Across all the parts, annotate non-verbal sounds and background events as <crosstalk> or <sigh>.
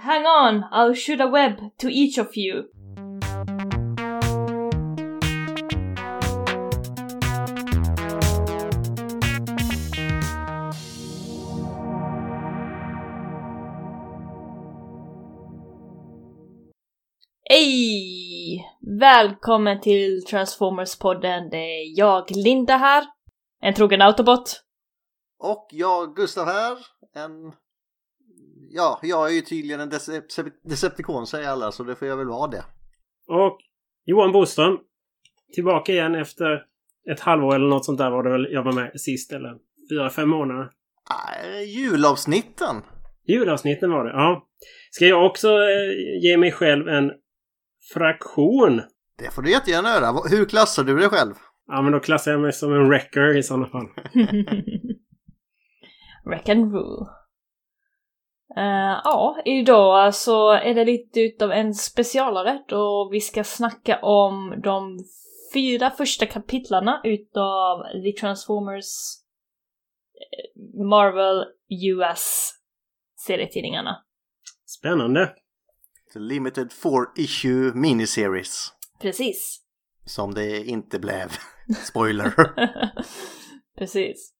Hang on, I'll shoot a web to each of you. Hej! Välkommen till Transformers-podden. Det är jag, Linda här. En trogen autobot. Och jag, Gustav här. En... Ja, jag är ju tydligen en Decep Decepticon säger alla, så det får jag väl vara det. Och Johan Boström. Tillbaka igen efter ett halvår eller något sånt där var det väl jag var med sist, eller fyra, fem månader. Nej, julavsnitten. Julavsnitten var det, ja. Ska jag också eh, ge mig själv en fraktion? Det får du jättegärna göra. Hur klassar du dig själv? Ja, men då klassar jag mig som en wrecker i sådana fall. <laughs> Wreck and rule. Uh, ja, idag så är det lite utav en specialare då vi ska snacka om de fyra första kapitlarna utav The Transformers eh, Marvel US serietidningarna. Spännande. The Limited four issue miniseries. Precis. Som det inte blev. <laughs> Spoiler. Precis.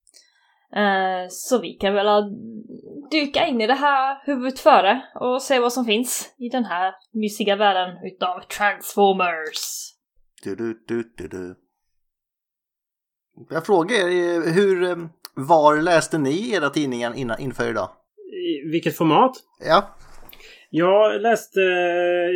Uh, så vi kan väl dyka in i det här huvudet före och se vad som finns i den här mysiga världen utav Transformers. Du, du, du, du, du. Jag frågar er, hur, eh, var läste ni era tidningar innan, inför idag? I vilket format? Ja. Jag läste,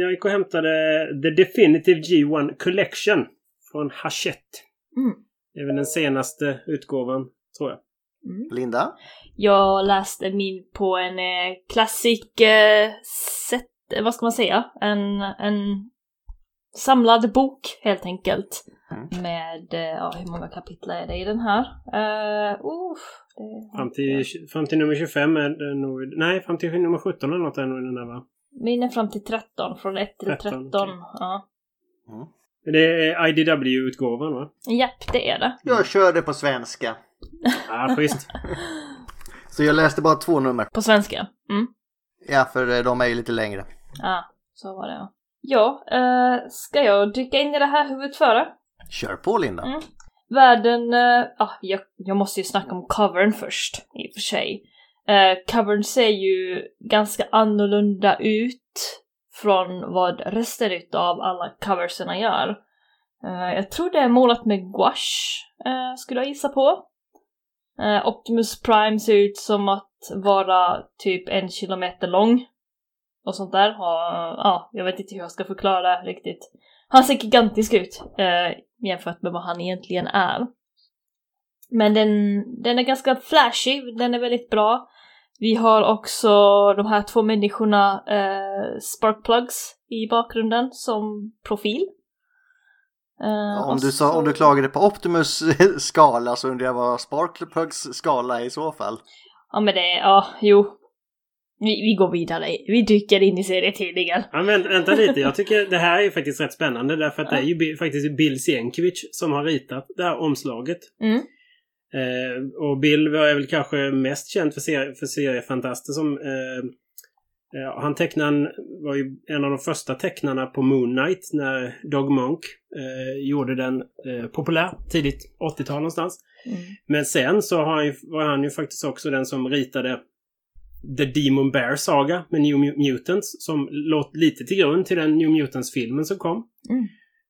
jag gick och hämtade The Definitive G1 Collection från Hachette. Mm. Det är väl den senaste utgåvan, tror jag. Mm. Linda? Jag läste min på en eh, klassik eh, set, vad ska man säga? En, en samlad bok helt enkelt. Mm. Med, eh, ja hur många kapitel är det i den här? Uh, uh, det... fram, till, fram till nummer 25 är det nog, nej fram till nummer 17 eller något är nog den där va? Min är fram till 13, från 1 till 13. 13 okay. ja. Mm. Det är IDW-utgåvan va? Japp, det är det. Jag kör det på svenska. Ja, schysst. Så jag läste bara två nummer. På svenska? Mm. Ja, för eh, de är ju lite längre. Ja, så var det ja. Ja, uh, ska jag dyka in i det här huvudet före? Kör på Linda. Mm. Världen, uh, ah, jag, jag måste ju snacka om covern först, i och för sig. Uh, covern ser ju ganska annorlunda ut från vad resten av alla coverserna gör. Uh, jag tror det är målat med gouache, uh, skulle jag gissa på. Uh, Optimus Prime ser ut som att vara typ en kilometer lång. Och sånt där. Ja, jag vet inte hur jag ska förklara det riktigt. Han ser gigantisk ut jämfört med vad han egentligen är. Men den, den är ganska flashig, den är väldigt bra. Vi har också de här två människorna, eh, sparkplugs, i bakgrunden som profil. Uh, om, du sa, om du klagade på Optimus <laughs> skala så undrar jag vad Sparkplugs skala är i så fall. Ja men det, ja, jo. Vi, vi går vidare, vi dyker in i serietidningen. Ja men vänta lite, jag tycker det här är faktiskt rätt spännande därför att ja. det är ju faktiskt Bill Sienkiewicz som har ritat det här omslaget. Mm. Eh, och Bill är väl kanske mest känd för, serie, för seriefantaster som eh, Eh, han tecknaren var ju en av de första tecknarna på Moon Knight när Dog Monk eh, gjorde den eh, populär tidigt 80-tal någonstans. Mm. Men sen så han ju, var han ju faktiskt också den som ritade The Demon Bear Saga med New Mutants som låg lite till grund till den New Mutants-filmen som kom. Mm.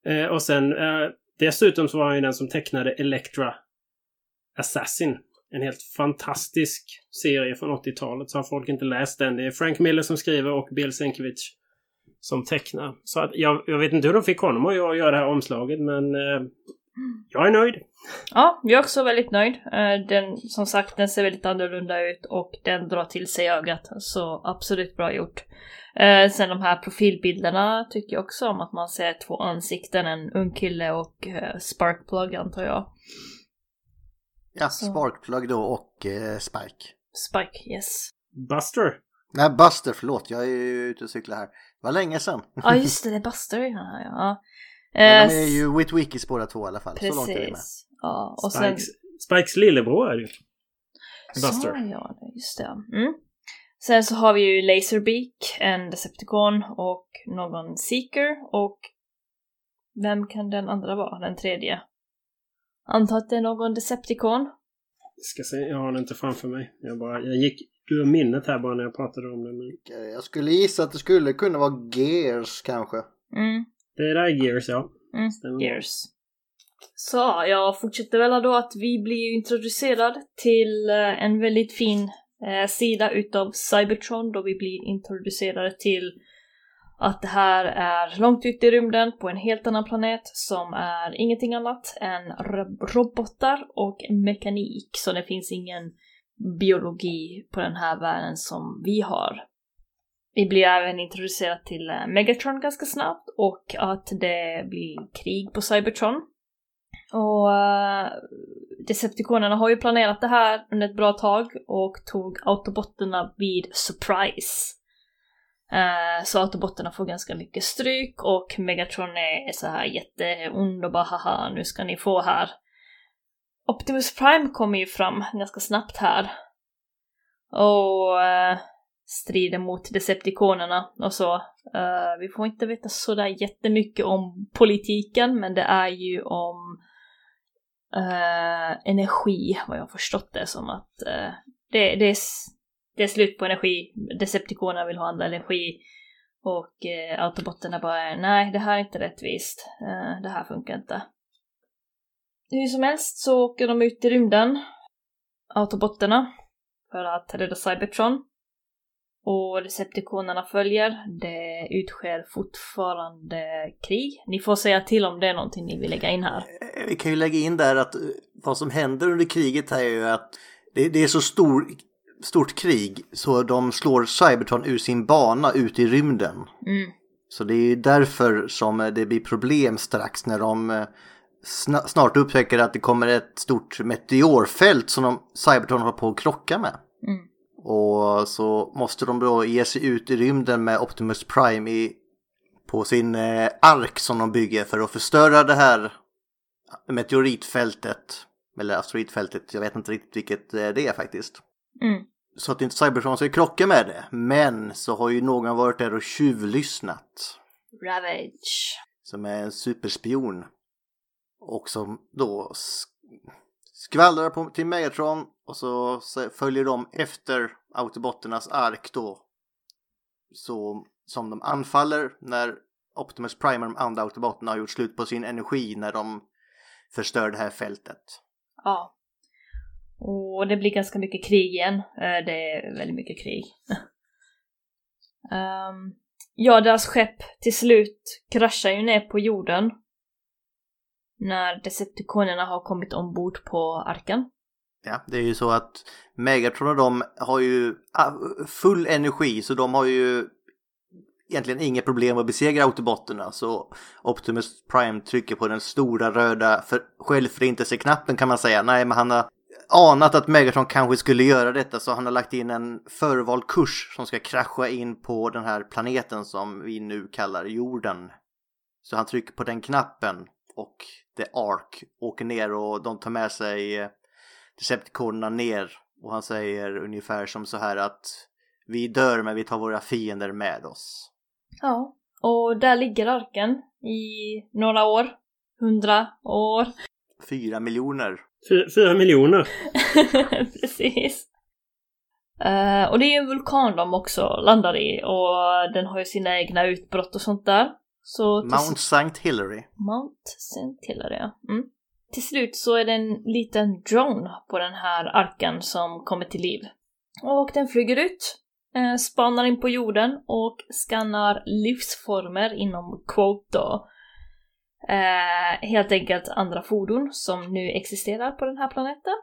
Eh, och sen eh, dessutom så var han ju den som tecknade Electra Assassin en helt fantastisk serie från 80-talet. Så har folk inte läst den. Det är Frank Miller som skriver och Bill Sienkiewicz som tecknar. Så att jag, jag vet inte hur de fick honom att göra det här omslaget men eh, jag är nöjd. Ja, jag är också väldigt nöjd. Eh, den, som sagt, den ser väldigt annorlunda ut och den drar till sig ögat. Så absolut bra gjort. Eh, sen de här profilbilderna tycker jag också om att man ser två ansikten, en ung kille och eh, Sparkplug antar jag. Ja, Sparkplug då och eh, Spike. Spike, yes. Buster? Nej, Buster, förlåt. Jag är ju ute och cyklar här. Det var länge sedan. Ja, just <laughs> det. Det är Buster här, ja. Men de är eh, ju Witwikis båda två i alla fall. Precis. Så långt är det med. Ja, och Spikes, sen... Spikes lillebror är det ju. Buster. Så ja, just det. Mm. Sen så har vi ju Laserbeak, en Decepticon och någon Seeker och vem kan den andra vara, den tredje? Antar att det är någon Decepticon. Ska se, jag har den inte framför mig. Jag, bara, jag gick ur minnet här bara när jag pratade om det. Men... Jag skulle gissa att det skulle kunna vara Gears kanske. Mm, Det där är Gears, ja. mm, Stämmer. Gears. Så, jag fortsätter väl då att vi blir introducerad till eh, en väldigt fin eh, sida utav Cybertron då vi blir introducerade till att det här är långt ute i rymden på en helt annan planet som är ingenting annat än robotar och mekanik. Så det finns ingen biologi på den här världen som vi har. Vi blir även introducerade till eh, Megatron ganska snabbt och att det blir krig på Cybertron. Och eh, Decepticonerna har ju planerat det här under ett bra tag och tog autobotterna vid surprise. Eh, så autobotterna får ganska mycket stryk och Megatron är så här jätteond och bara haha nu ska ni få här. Optimus Prime kommer ju fram ganska snabbt här. Och uh, strider mot Decepticonerna och så. Uh, vi får inte veta sådär jättemycket om politiken men det är ju om energi vad jag har förstått det som att det, det, är, det är slut på energi. Decepticonerna vill ha andra energi och eh, autobotterna bara nej det här är inte rättvist. Eh, det här funkar inte. Hur som helst så åker de ut i rymden, autobotterna, för att rädda Cybertron. Och Decepticonerna följer. Det utsker fortfarande krig. Ni får säga till om det är någonting ni vill lägga in här. Vi kan ju lägga in där att eh, vad som händer under kriget här är ju att det, det är så stor, stort krig så de slår Cybertron ur sin bana ut i rymden. Mm. Så det är därför som eh, det blir problem strax när de eh, sna- snart upptäcker att det kommer ett stort meteorfält som de, Cybertron håller på att krocka med. Mm. Och så måste de då ge sig ut i rymden med Optimus Prime i, på sin eh, ark som de bygger för att förstöra det här meteoritfältet. Eller asteroidfältet, jag vet inte riktigt vilket det är faktiskt. Mm. Så att inte Cybertron ska krocka med det. Men så har ju någon varit där och tjuvlyssnat. Ravage. Som är en superspion. Och som då sk- skvallrar på, till Megatron och så så följer de efter Autobotternas ark då. Så som de anfaller när Optimus Prime och de andra Autobotterna har gjort slut på sin energi när de förstör det här fältet. Ja. Och det blir ganska mycket krig igen. Eh, det är väldigt mycket krig. um, <laughs> ja, deras skepp till slut kraschar ju ner på jorden. När Decepticonerna har kommit ombord på arken. Ja, det är ju så att Megatron och de har ju ah, full energi så de har ju egentligen inga problem att besegra Autobotterna. Så Optimus Prime trycker på den stora röda självförintelseknappen kan man säga. Nej, men han har anat att Megatron kanske skulle göra detta så han har lagt in en förvald kurs som ska krascha in på den här planeten som vi nu kallar jorden. Så han trycker på den knappen och The Ark åker ner och de tar med sig eh, Decepticonerna ner och han säger ungefär som så här att vi dör men vi tar våra fiender med oss. Ja. Och där ligger arken i några år. Hundra år. Fyra miljoner. Fy- Fyra miljoner. <laughs> Precis. Eh, och det är ju en vulkan de också landar i och den har ju sina egna utbrott och sånt där. Så Mount St. Hillary. Mount St. Hilary, ja. Mm. Till slut så är det en liten drone på den här arken som kommer till liv. Och den flyger ut, eh, spanar in på jorden och skannar livsformer inom quote då. Eh, helt enkelt andra fordon som nu existerar på den här planeten.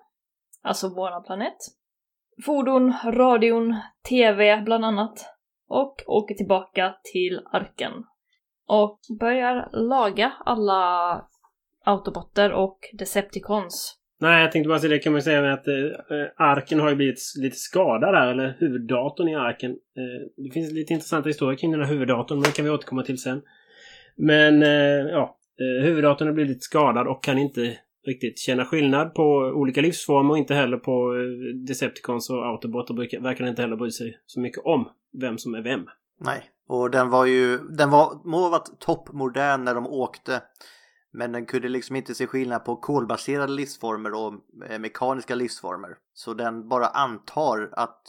Alltså våran planet. Fordon, radion, TV bland annat. Och åker tillbaka till arken och börjar laga alla autobotter och Decepticons. Nej, jag tänkte bara säga det kan man ju säga att eh, arken har ju blivit lite skadad där, eller huvuddatorn i arken. Eh, det finns lite intressanta historier kring den här huvuddatorn, men det kan vi återkomma till sen. Men eh, ja, eh, huvuddatorn har blivit skadad och kan inte riktigt känna skillnad på olika livsformer och inte heller på eh, Decepticons och Autobot och brukar- verkar inte heller bry sig så mycket om vem som är vem. Nej, och den var ju, den var, må ha varit toppmodern när de åkte. Men den kunde liksom inte se skillnad på kolbaserade livsformer och eh, mekaniska livsformer. Så den bara antar att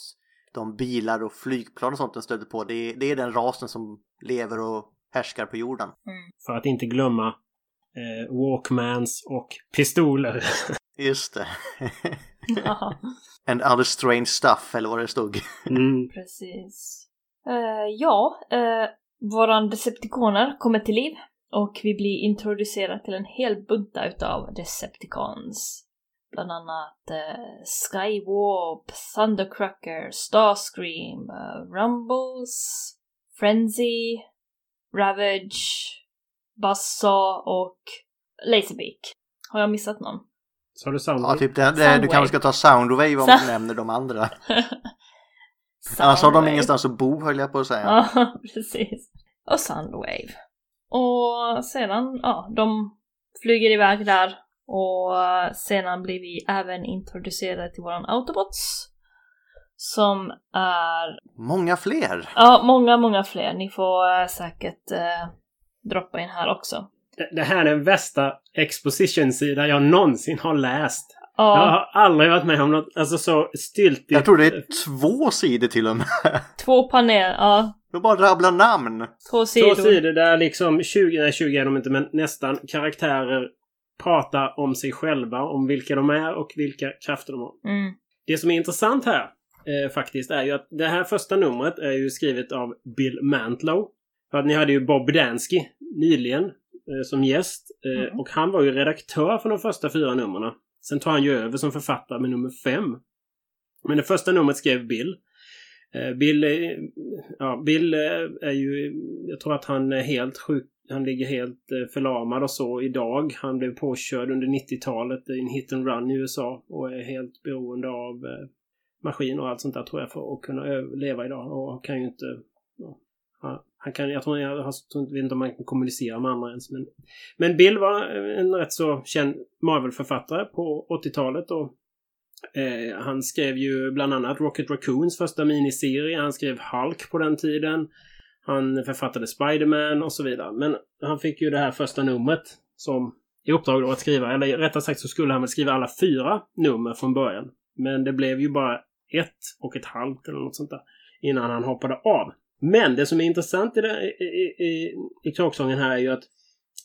de bilar och flygplan och sånt den stöter på, det är, det är den rasen som lever och härskar på jorden. För att inte glömma eh, Walkmans och pistoler. <laughs> Just det. <laughs> And other strange stuff, eller vad det stod. Mm. precis. Eh, ja, uh, våran Decepticoner kommer till liv och vi blir introducerade till en hel bunta utav Decepticons. Bland annat uh, Skywarp, Thundercracker, Starscream, uh, Rumbles, Frenzy, Ravage, Buzzsaw och Laserbeak. Har jag missat någon? Så har du samma? Ja, typ det, det, du Soundwave. kanske ska ta Soundwave om du nämner de andra. <laughs> Annars har de Soundwave. ingenstans att bo höll jag på att säga. Ja, <laughs> precis. Och Soundwave. Och sedan, ja, de flyger iväg där och sedan blir vi även introducerade till våran Autobots. Som är, Många fler! ja, många, många fler. Ni får eh, säkert eh, droppa in här också. Det- här är den värsta exposition-sida jag någonsin har läst. Jag Ja, har aldrig varit med om något alltså så styltigt. Jag tror det är två sidor till och med. <laughs> två paneler, ja, De bara rabblar namn. två sidor. Två sidor där liksom 20, nej 20 är de inte, men nästan karaktärer pratar om sig själva, om vilka de är och vilka krafter de har. Mm, Det som är intressant här eh, faktiskt är ju att det här första numret är ju skrivet av Bill Mantlow. För att ni hade ju Bob Dansky nyligen eh, som gäst eh, Mm. och han var ju redaktör för de första fyra numren. Sen tar han ju över som författare med nummer fem. Men det första numret skrev Bill. Eh, Bill, är- ja, Bill eh, är ju, jag tror att han är helt sjuk. Han ligger helt eh, förlamad och så idag. Han blev påkörd under 90-talet i en hit and run i USA och är helt beroende av eh, maskin och allt sånt där tror jag för att kunna leva idag. Och kan ju inte... Ja, han- kan, jag tror, jag, jag vet inte om han kan kommunicera med andra ens. Men, men Bill var en rätt så känd Marvel-författare på 80-talet och Eh, han skrev ju bland annat Rocket Raccoons första miniserie. Han skrev Hulk på den tiden. Han författade Spider-Man och så vidare. Men han fick ju det här första numret som i uppdrag då att skriva, eller rättare sagt så skulle han väl skriva alla fyra nummer från början. Men det blev ju bara ett och ett halvt eller något sånt där innan han hoppade av. Men det som är intressant i, det, i, i, i, i kråksången här är ju att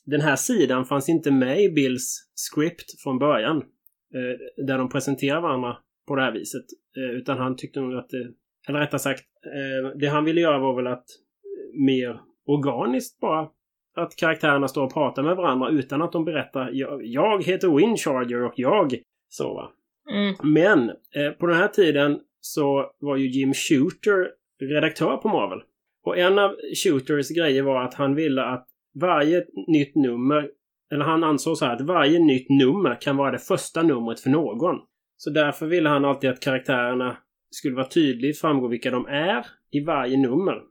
den här sidan fanns inte med i Bills script från början eh, där de presenterar varandra på det här viset. Eh, utan han tyckte nog att det, eller rättare sagt, eh, det han ville göra var väl att eh, mer organiskt bara att karaktärerna står och pratar med varandra utan att de berättar jag, jag heter Windcharger och jag så va mm, Men eh, på den här tiden så var ju Jim Shooter redaktör på Marvel. Och en av Shooters grejer var att han ville att varje nytt nummer, eller han ansåg så här att varje nytt nummer kan vara det första numret för någon. Så därför ville han alltid att karaktärerna skulle vara tydligt framgå vilka de är i varje nummer.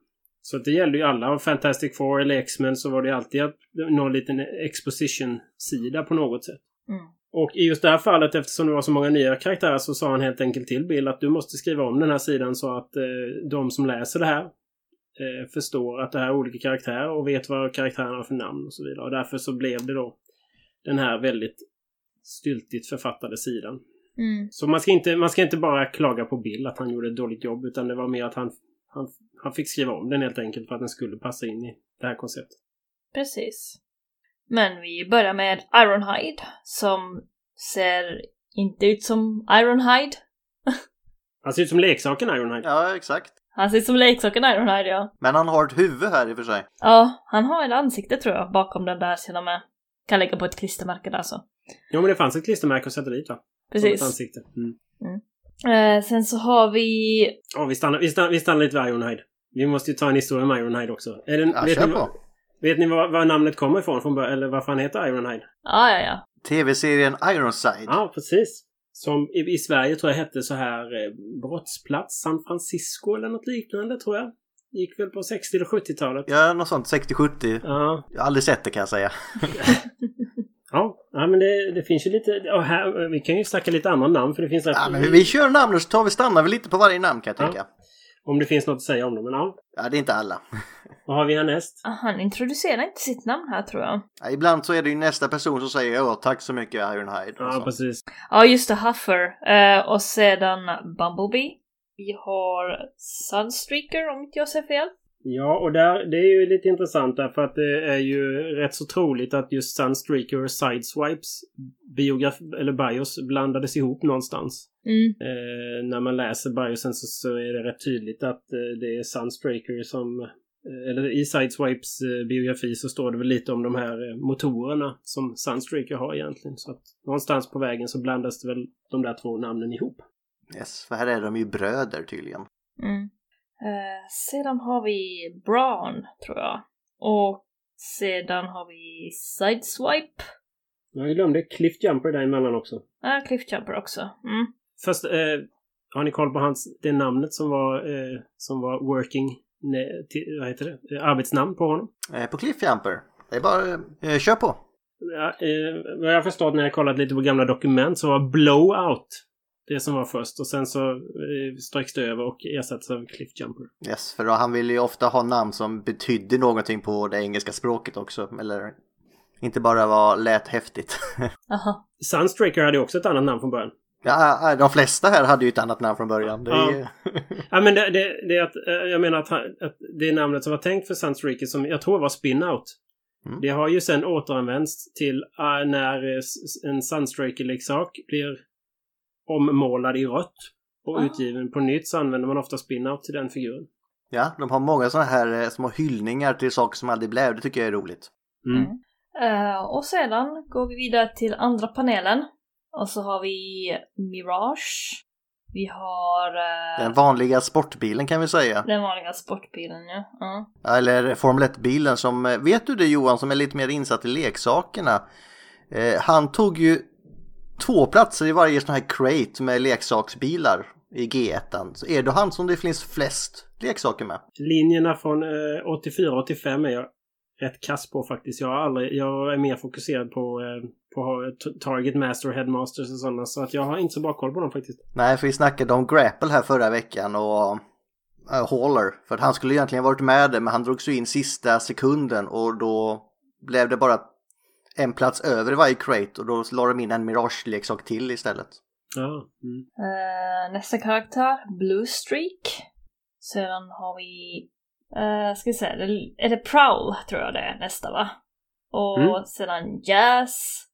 Så det gällde ju alla. Av Fantastic Four eller X-Men så var det alltid att någon liten exposition-sida på något sätt. mm. Och i just det här fallet, eftersom det var så många nya karaktärer, så sa han helt enkelt till Bill att du måste skriva om den här sidan så att eh, de som läser det här eh, förstår att det här är olika karaktärer och vet vad karaktärerna har för namn och så vidare. Och därför så blev det då den här väldigt styltigt författade sidan. Mm. Så man ska, inte, man ska inte bara klaga på Bill att han gjorde ett dåligt jobb, utan det var mer att han, han, han fick skriva om den helt enkelt för att den skulle passa in i det här konceptet. Precis. Men vi börjar med Ironhide som ser inte ut som Ironhide. Han ser ut som leksaken Ironhide. Ja, exakt. Han ser ut som leksaken Ironhide, ja. Men han har ett huvud här i och för sig. Ja, han har ett ansikte tror jag bakom den där sedan med. Kan lägga på ett klistermärke där så. Ja, men det fanns ett klistermärke att sätta dit va? Som ett Precis. ansikte. Mm. Eh, sen så har vi... Ja, vi stannar, vi, stannar, vi stannar lite vid Ironhide. Vi måste ju ta en historia om Ironhide också. Är det, Ja, vet, kör ni, på. Vet ni var, var namnet kommer ifrån från början? Eller varför han heter Ironhide? Ja, ja, ja. TV-serien Ironside. Ja, precis. Som i, i Sverige tror jag hette så här eh, Brottsplats San Francisco eller något liknande tror jag. Gick väl på 60 eller 70-talet. Ja, något sånt 60-70. Ja. Jag har aldrig sett det kan jag säga. <laughs> Ja, Ja, men det, det finns ju lite... Ja, här, vi kan ju snacka lite andra namn för det finns rätt... Ja, men vi, vi kör namn och så tar vi stannar vi lite på varje namn kan jag Ja. Om det finns något att säga om dem. Men ja, Ja, det är inte alla. <laughs> vad har vi härnäst? Ah, Han introducerar inte sitt namn här tror jag. Ja, ibland så är det ju nästa person som säger ja, tack så mycket Ironhide. och Ja, så. precis. Ja, just det, Huffer. Eh, och sedan Bumblebee. Vi har Sunstreaker om inte jag säger fel. Ja, och där, det är ju lite intressant därför att det är ju rätt så troligt att just Sunstreaker och Sideswipes biograf eller bios blandades ihop någonstans. Mm. Eh, när man läser biosen så, så är det rätt tydligt att eh, det är Sunstreaker som... Eh, eller i Sideswipes biografi så står det väl lite om de här motorerna som Sunstreaker har egentligen. Så att någonstans på vägen så blandas det väl de där två namnen ihop. Yes, för här är de ju bröder tydligen. Mm. Eh, sedan har vi Braun, tror jag. Och sedan har vi Sideswipe. Jag glömde Cliff Jumper däremellan också. Ja, Cliffjumper också. Mm. Först, eh, har ni koll på hans, det namnet som var, eh, som var working, ne, till, vad heter det, eh, arbetsnamn på honom? Eh, på Cliffjumper. Det är bara, eh, kör på. Ja, eh, vad jag har förstått när jag kollat lite på gamla dokument så var Blowout det som var först och sen så eh, ströks det över och ersattes av Cliff Jumper. Yes, för då, han vill ju ofta ha namn som betydde någonting på det engelska språket också. Eller inte bara var lät häftigt. <laughs> Aha. Sunstreaker hade också ett annat namn från början. Ja, de flesta här hade ju ett annat namn från början. Det är ju... <laughs> Ja men det, det, det är att, eh, jag menar att, att det namnet som var tänkt för Sunstreaker som jag tror var Spinout. Mm. Det har ju sen återanvänts till eh, när eh, en Sunstreaker-leksak blir ommålad i rött och Ah. utgiven på nytt så använder man ofta Spinout till den figuren. ja, de har många sådana här små hyllningar till saker som aldrig blev. Det tycker jag är roligt. Mm. Mm. Eh, och sedan går vi vidare till andra panelen. Och så har vi Mirage. Vi har eh, Den vanliga sportbilen kan vi säga. den vanliga sportbilen, ja. ja. Eller Formel 1-bilen som, eh, vet du det Johan som är lite mer insatt i leksakerna? Eh, han tog ju två platser i varje sån här crate med leksaksbilar i G1. Så är det han som det finns flest leksaker med? Linjerna från eh, 84-85 är jag rätt kass på faktiskt. Jag, har aldrig, jag är mer fokuserad på, eh, på Target Master och Headmasters och sådana. Så att jag har inte så bra koll på dem faktiskt. Nej, för vi snackade om Grapple här förra veckan och äh, Haller. För att han skulle egentligen varit med där, men han drogs ju in sista sekunden och då blev det bara en plats över i varje crate och då la de in en Mirage-leksak till istället. Ja. Mm. Eh, nästa karaktär, Blue Streak. Sedan har vi, uh, ska vi säga, det- är det Prowl tror jag det är nästa va? Och Mm. sedan Jazz.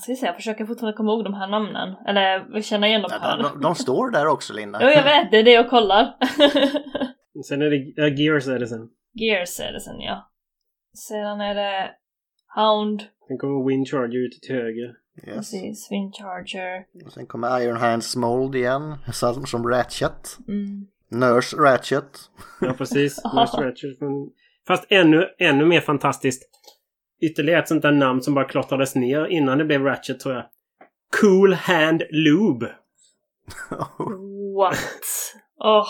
Ska vi se, jag försöker fortfarande komma ihåg de här namnen. Eller vi känner igen dem Ja, här. de, de, de står där också Linda. Jo, jag vet, det är det jag kollar. <laughs> Sen är det ja, Gears är det sen. Gears är det sen ja. Sedan är det Hound, Sen kommer Wind Charger ut till höger. Yes. precis, Windcharger. Och sen kommer Iron Hands Mold igen, som, som Ratchet. Mm. Nurse Ratchet. Ja, precis. <laughs> Nurse Ratchet. Fast ännu, ännu mer fantastiskt. Ytterligare ett sånt där namn som bara klottrades ner innan det blev Ratchet tror jag. Cool Hand Lube. What? Åh.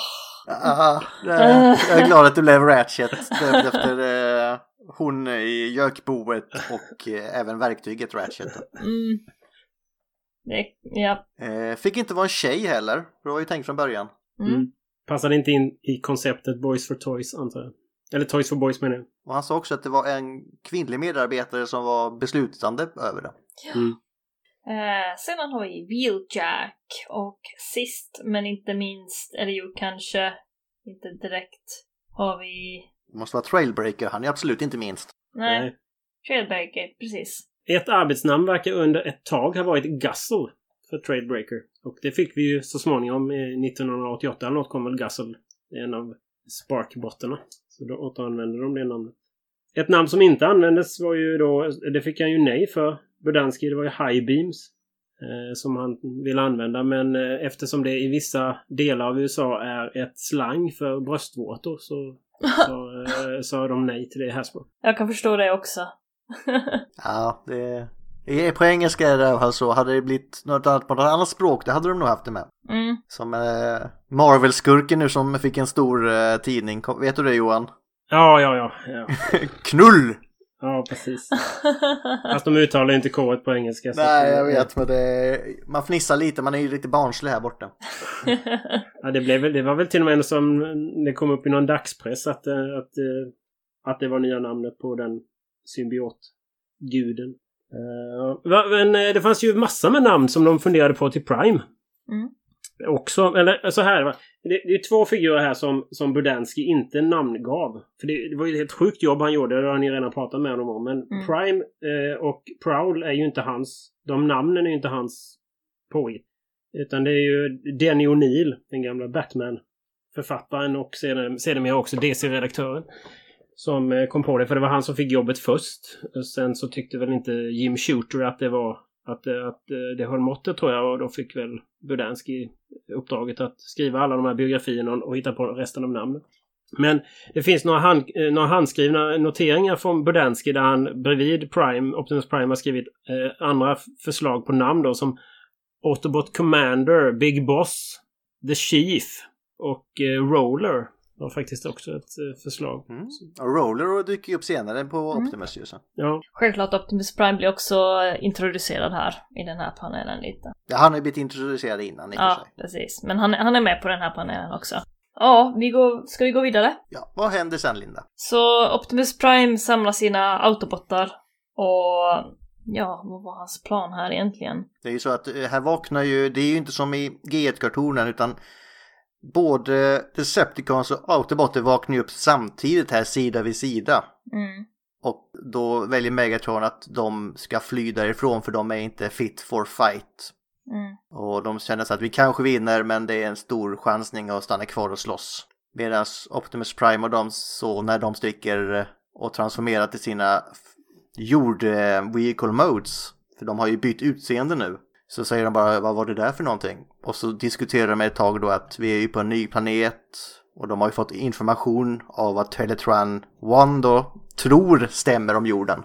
Ah, jag är glad att du blev Ratchet efter eh, hon i gökboet och eh, även verktyget Ratchet. Mm. Det, ja. Eh, fick inte vara en tjej heller, det var ju tänkt från början. Mm. Mm. Passade inte in i konceptet Boys for Toys antar jag. Eller Toys for Boys menar jag. Och han sa också att det var en kvinnlig medarbetare som var beslutande över det. Mm. Eh, sedan har vi Wheeljack och sist men inte minst, eller jo kanske inte direkt, har vi... Det måste vara Trailbreaker, han är absolut inte minst. Nej, Nej. Trailbreaker, precis. Ett arbetsnamn verkar under ett tag ha varit Guzzle för Tradebreaker. Och det fick vi ju så småningom eh, 1988 eller något kom väl Guzzle. En av Spark-bottarna. Så då återanvände de det namnet. Ett namn som inte användes var ju då, det fick han ju nej för, Budansky, det var ju High Beams. Eh, som han ville använda men eh, eftersom det i vissa delar av USA är ett slang för bröstvårtor <laughs> så, eh, sa de nej till det Hasbro. Jag kan förstå det också. <laughs> Ja, det... På engelska är det i alla fall så. Hade det blivit något annat på något annat språk, det hade de nog haft det med. mm. Som eh, Marvel-skurken nu som fick en stor eh, tidning. Kom- Vet du det Johan? Ja, ja, ja. ja. <laughs> Knull! Ja, precis. Fast de uttalar inte K på engelska. Nej, jag vet. Men det, man fnissar lite. Man är ju lite barnslig här borta. ja, det, blev, det var väl till och med som det kom upp i någon dagspress att, eh, att, eh, att det var nya namnet på den symbiotguden. Uh, men det fanns ju massa med namn som de funderade på till Prime. Mm också, eller så här. Det, det är två figurer här som, som Budansky inte namngav. För det, det var ju ett helt sjukt jobb han gjorde, det har ni redan pratat med honom om. Men mm. Prime eh, och Prowl är ju inte hans... De namnen är ju inte hans påhitt. Utan det är ju Denny O'Neill, den gamla Batman-författaren och sedermera också DC-redaktören. Som eh, kom på det, för det var han som fick jobbet först. Sen så tyckte väl inte Jim Shooter att det var att, eh, att eh, det höll måttet tror jag och då fick väl Budansky uppdraget att skriva alla de här biografierna och hitta på resten av namnen. Men det finns några, hand, några handskrivna noteringar från Budansky där han bredvid Prime, Optimus Prime har skrivit eh, andra förslag på namn då som Autobot Commander, Big Boss, The Chief och eh, Roller var faktiskt också ett eh, förslag. Mm. Och Roller dyker ju upp senare på mm. Optimus ju. Ja. Självklart Optimus Prime blir också introducerad här i den här panelen lite. Ja, han har ju blivit introducerad innan i Ja, sig. precis. Men han, han är med på den här panelen också. Ja, vi går, ska vi gå vidare? Ja, vad händer sen Linda? Så Optimus Prime samlar sina autobotar och ja, vad var hans plan här egentligen? Det är ju så att eh, här vaknar ju, det är ju inte som i G1-kartonen utan både Decepticons och Autobotter vaknar upp samtidigt här sida vid sida. Mm. Och då väljer Megatron att de ska fly därifrån för de är inte fit for fight. Mm. Och de känner så att vi kanske vinner men det är en stor chansning att stanna kvar och slåss. Medan Optimus Prime och de så när de sticker och transformerar till sina jord vehicle modes. För de har ju bytt utseende nu. Så säger de bara vad var det där för någonting? Och så diskuterar de ett tag då att vi är ju på en ny planet och de har ju fått information av vad Teletran 1 då tror stämmer om jorden.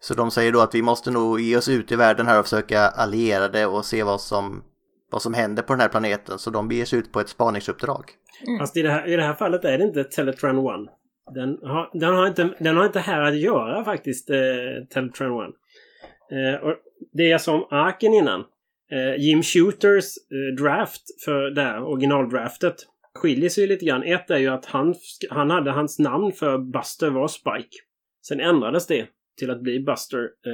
Så de säger då att vi måste nog ge oss ut i världen här och försöka alliera det och se vad som, vad som händer på den här planeten. Så de beger sig ut på ett spaningsuppdrag. Mm. Fast i det, här, i det här fallet är det inte Teletran 1. Den har, den har, inte, den har inte här att göra faktiskt, eh, Teletran 1. Eh, och det är som arken innan. Eh, Jim Shooters eh, draft för det här originaldraftet skiljer sig lite grann. Ett är ju att han, han hade hans namn för Buster var Spike. Sen ändrades det till att bli Buster. Eh,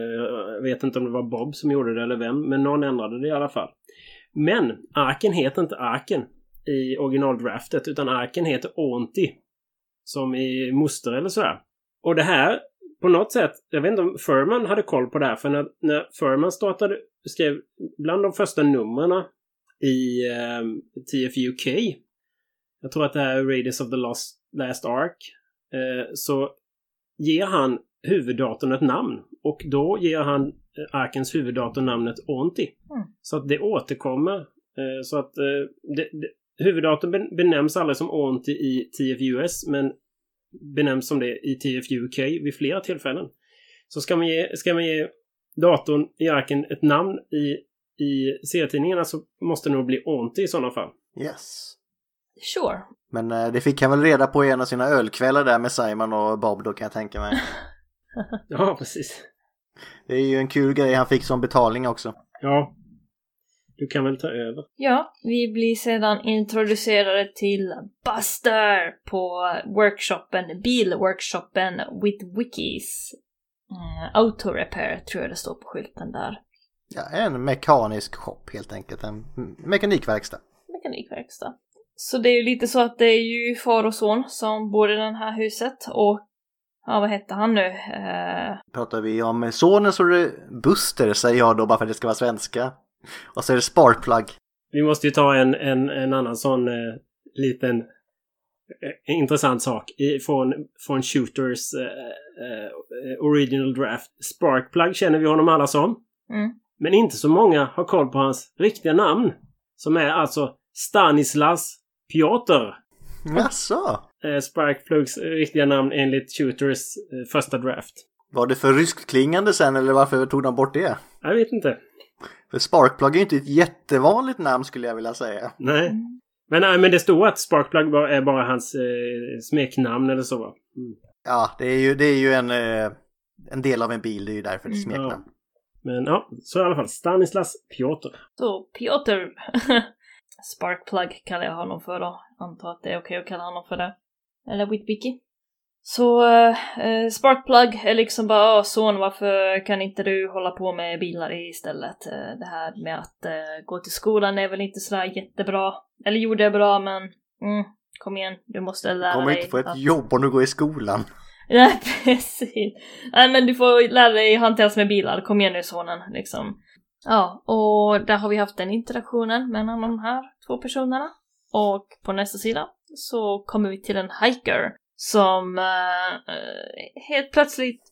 jag vet inte om det var Bob som gjorde det eller vem, men någon ändrade det i alla fall. Men arken heter inte arken i originaldraftet utan arken heter Auntie. Som i moster eller sådär. Och det här på något sätt, jag vet inte om Furman hade koll på det här, för när, när Furman startade, skrev bland de första numren i eh, TFUK, jag tror att det här är Radius of the Last, Last Ark, eh, så ger han huvuddatorn ett namn. Och då ger han eh, arkens huvuddator namnet Onti. Mm. Så att det återkommer. Eh, så att eh, det, det, huvuddatorn benämns aldrig som Onti i TFUS, men benämns som det i TFUK vid flera tillfällen. Så ska man ge, ska man ge datorn i arken ett namn i, i serietidningarna så måste det nog bli Onti i sådana fall. Yes. Sure. Men eh, det fick han väl reda på i en av sina ölkvällar där med Simon och Bob då kan jag tänka mig. <laughs> ja, precis. Det är ju en kul grej han fick som betalning också. Ja. Du kan väl ta över? Ja, vi blir sedan introducerade till Buster på workshopen, bilworkshopen with wikis. Uh, Auto Repair tror jag det står på skylten där. Ja, en mekanisk shop helt enkelt. En mekanikverkstad. Mekanikverkstad. Så det är ju lite så att det är ju far och son som bor i det här huset och Ja, vad hette han nu? Uh... Pratar vi om sonen så är det Buster säger jag då bara för att det ska vara svenska. Och så är det Sparkplug. Vi måste ju ta en, en, en annan sån eh, liten eh, intressant sak från, från Shooters eh, eh, Original Draft. Sparkplug känner vi honom alla som. Mm. Men inte så många har koll på hans riktiga namn. Som är alltså Stanislas Piotr. Jaså? Eh, Sparkplugs riktiga namn enligt Shooters eh, första draft. Var det för ryskklingande sen eller varför tog de bort det? Jag vet inte. För Sparkplug är ju inte ett jättevanligt namn skulle jag vilja säga. Nej. Men, nej, men det står att Sparkplug är bara hans eh, smeknamn eller så va? Mm. Ja, det är ju, det är ju en, eh, en del av en bil, det är ju därför det är Mm. smeknamn. Men ja, så i alla fall. Stanislas Piotr. Så Piotr. <laughs> Sparkplug kallar jag honom för då. Antar att det är okej att kalla honom för det. Eller Whitbicky. Så eh, Sparkplug är liksom bara "Åh, son varför kan inte du hålla på med bilar istället? Eh, det här med att eh, gå till skolan är väl inte sådär jättebra. Eller jo det är bra men mm, kom igen du måste lära Du kommer dig inte få ett att- jobb om du går i skolan. <laughs> Nej precis. Nej men du får lära dig hanteras med bilar, kom igen nu sonen liksom. Ja, och där har vi haft den interaktionen mellan de här två personerna. Och på nästa sida så kommer vi till en hiker som eh, eh, helt plötsligt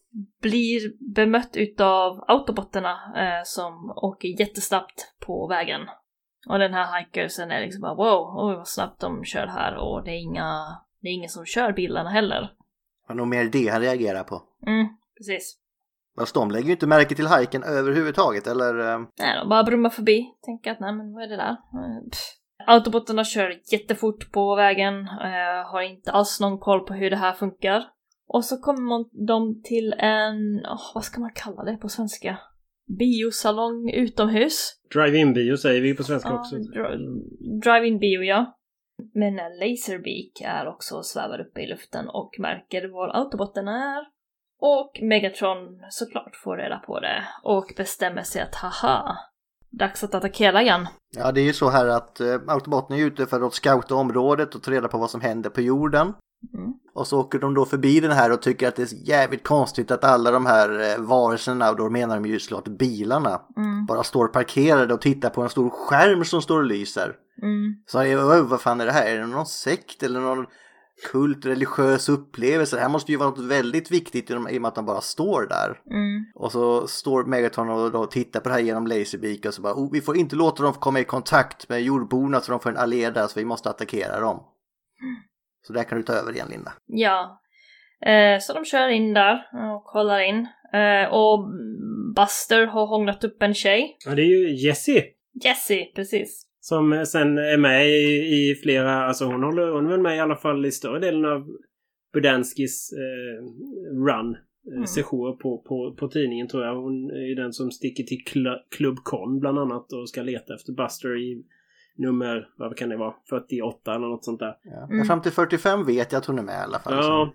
blir bemött utav autobotterna eh, som åker jättesnabbt på vägen. Och den här hikersen är liksom bara wow, oj vad snabbt de kör här och det är inga, det är ingen som kör bilarna heller. Det nog mer det han reagerar på. Mm, precis. Fast de lägger ju inte märke till hajken överhuvudtaget, eller? eh, Nej, de bara brummar förbi. Tänker att nej men vad är det där? Eh, pff. Autobotterna kör jättefort på vägen, eh, har inte alls någon koll på hur det här funkar. Och så kommer de till en, åh, vad ska man kalla det på svenska? Biosalong utomhus. Drive-in bio säger vi på svenska också. dri- Drive-in bio ja. Men en Laserbeak är också och svävar uppe i luften och märker var autobotten är. Och Megatron såklart får reda på det och bestämmer sig att haha, dags att attackera igen. Ja, det är ju så här att eh, Autobotten är ute för att scouta området och ta reda på vad som händer på jorden. Mm. Och så åker de då förbi den här och tycker att det är jävligt konstigt att alla de här eh, varelserna, och då menar de ju såklart bilarna, Mm. bara står parkerade och tittar på en stor skärm som står och lyser. Mm. Så jag, vad fan är det här? Är det någon sekt eller någon kult, religiös upplevelse? Det här måste ju vara något väldigt viktigt i och med att de bara står där. Mm. Och så står Megaton och då tittar på det här genom Laserbeak och så bara oh, vi får inte låta dem komma i kontakt med jordborna så de får en allé där så vi måste attackera dem. Så där kan du ta över igen Linda. Ja. Eh, så de kör in där och kollar in. Eh, och Buster har hånglat upp en tjej. Ja, det är ju Jessie. Jessie, precis. Som sen är med i, i flera, alltså hon håller, hon är väl med i alla fall i större delen av Budanskis eh, run. Eh, Mm. Session på, på, på tidningen tror jag. Hon är den som sticker till Cl- Club Con bland annat och ska leta efter Buster i nummer, vad kan det vara, 48 eller något sånt där. Ja. Mm. Fram till 45 vet jag att hon är med i alla fall. Ja.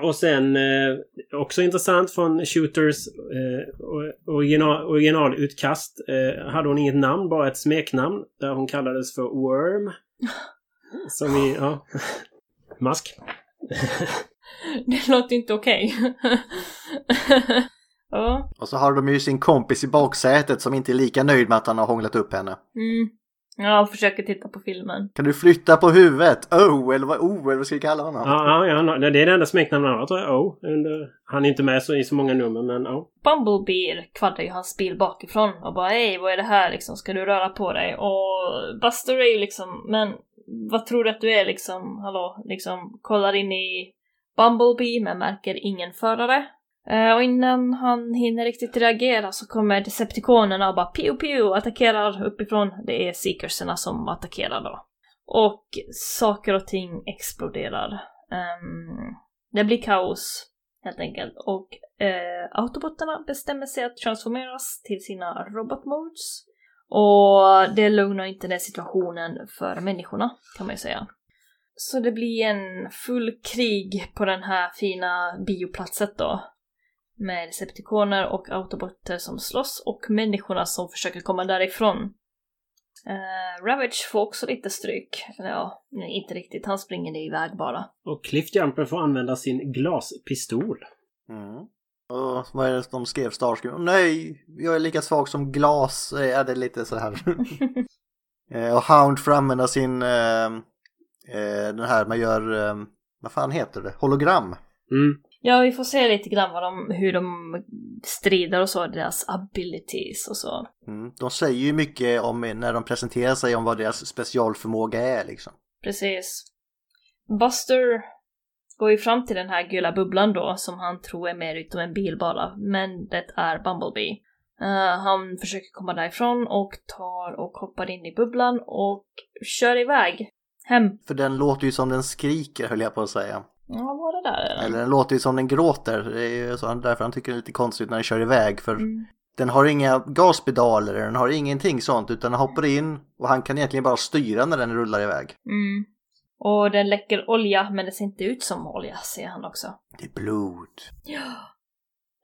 Och sen eh, också intressant från Shooters eh, or- original, originalutkast eh, hade hon inget namn, bara ett smeknamn där hon kallades för Worm. <laughs> Som i, ja, <laughs> mask. <laughs> Det låter inte okej. ja. Och så har de ju sin kompis i baksätet som inte är lika nöjd med att han har hånglat upp henne. Mm. Ja, försöker titta på filmen. Kan du flytta på huvudet? Oh, eller vad, oh, eller vad ska vi kalla honom? Ja, ja, det är det enda smeknamnet han har tror jag. Oh, under, han är inte med så, i så många nummer men ja. Bumblebee kvaddar ju hans bil bakifrån och bara hej vad är det här liksom, ska du röra på dig? Och Buster är ju liksom, men vad tror du att du är liksom, hallå, liksom kollar in i Bumblebee men märker ingen förare. Eh, och innan han hinner riktigt reagera så kommer Decepticonerna och bara piu, pew attackerar uppifrån. Det är Seekerserna som attackerar då. Och saker och ting exploderar. Um, det blir kaos helt enkelt. Och uh, Autobotarna bestämmer sig att transformeras till sina robotmodes. Och det lugnar inte den situationen för människorna, kan man ju säga. Så det blir en full krig på den här fina bioplatsen då. Med Decepticoner och autobotter som slåss och människorna som försöker komma därifrån. Eh, Ravage får också lite stryk. Ja, nej, inte riktigt. Han springer iväg bara. Och Cliffjumper får använda sin glaspistol. Mm. Och vad är det de skrev Starscream? Nej, jag är lika svag som glas. Eh, Ja, det är lite så här. <laughs> Eh, och Hound får använda sin, eh, den här man gör, eh, vad fan heter det, hologram. Mm. Ja, vi får se lite grann vad de, hur de strider och så, deras abilities och så. Mm. De säger ju mycket om när de presenterar sig om vad deras specialförmåga är liksom. Precis. Buster går ju fram till den här gula bubblan då, som han tror är mer utav en bil bara, men det är Bumblebee. Eh, han försöker komma därifrån och tar och hoppar in i bubblan och kör iväg hem. För den låter ju som den skriker höll jag på att säga. Ja, var det där? Eller den låter ju som den gråter. Det är ju så, därför han tycker det är lite konstigt när den kör iväg. För Mm. den har inga gaspedaler, den har ingenting sånt. Utan den hoppar in och han kan egentligen bara styra när den rullar iväg. Mm. Och den läcker olja, men det ser inte ut som olja, ser han också. Det är blod.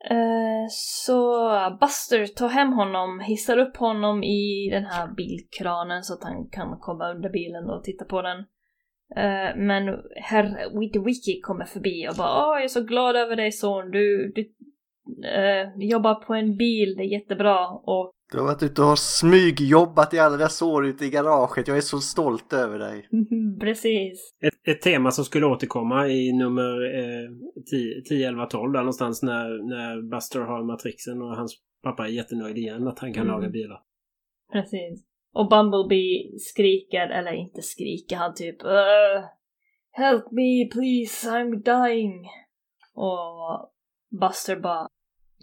Eh, så Buster tar hem honom, hissar upp honom i den här bilkranen så att han kan komma under bilen och titta på den. Eh, men herr Witwicky kommer förbi och bara Åh, jag är så glad över dig son, du, du eh, jobbar på en bil, det är jättebra. Och Du har varit ute och smygjobbat i alla dessa år ute i garaget. Jag är så stolt över dig. <laughs> precis. Ett, ett tema som skulle återkomma i nummer eh, 10, 10, 11, 12 där någonstans när, när Buster har matrixen och hans pappa är jättenöjd igen att han kan Mm. laga bilar. Precis. Och Bumblebee skriker, eller inte skriker, han typ "Uh, Help me please, I'm dying. Och Buster bara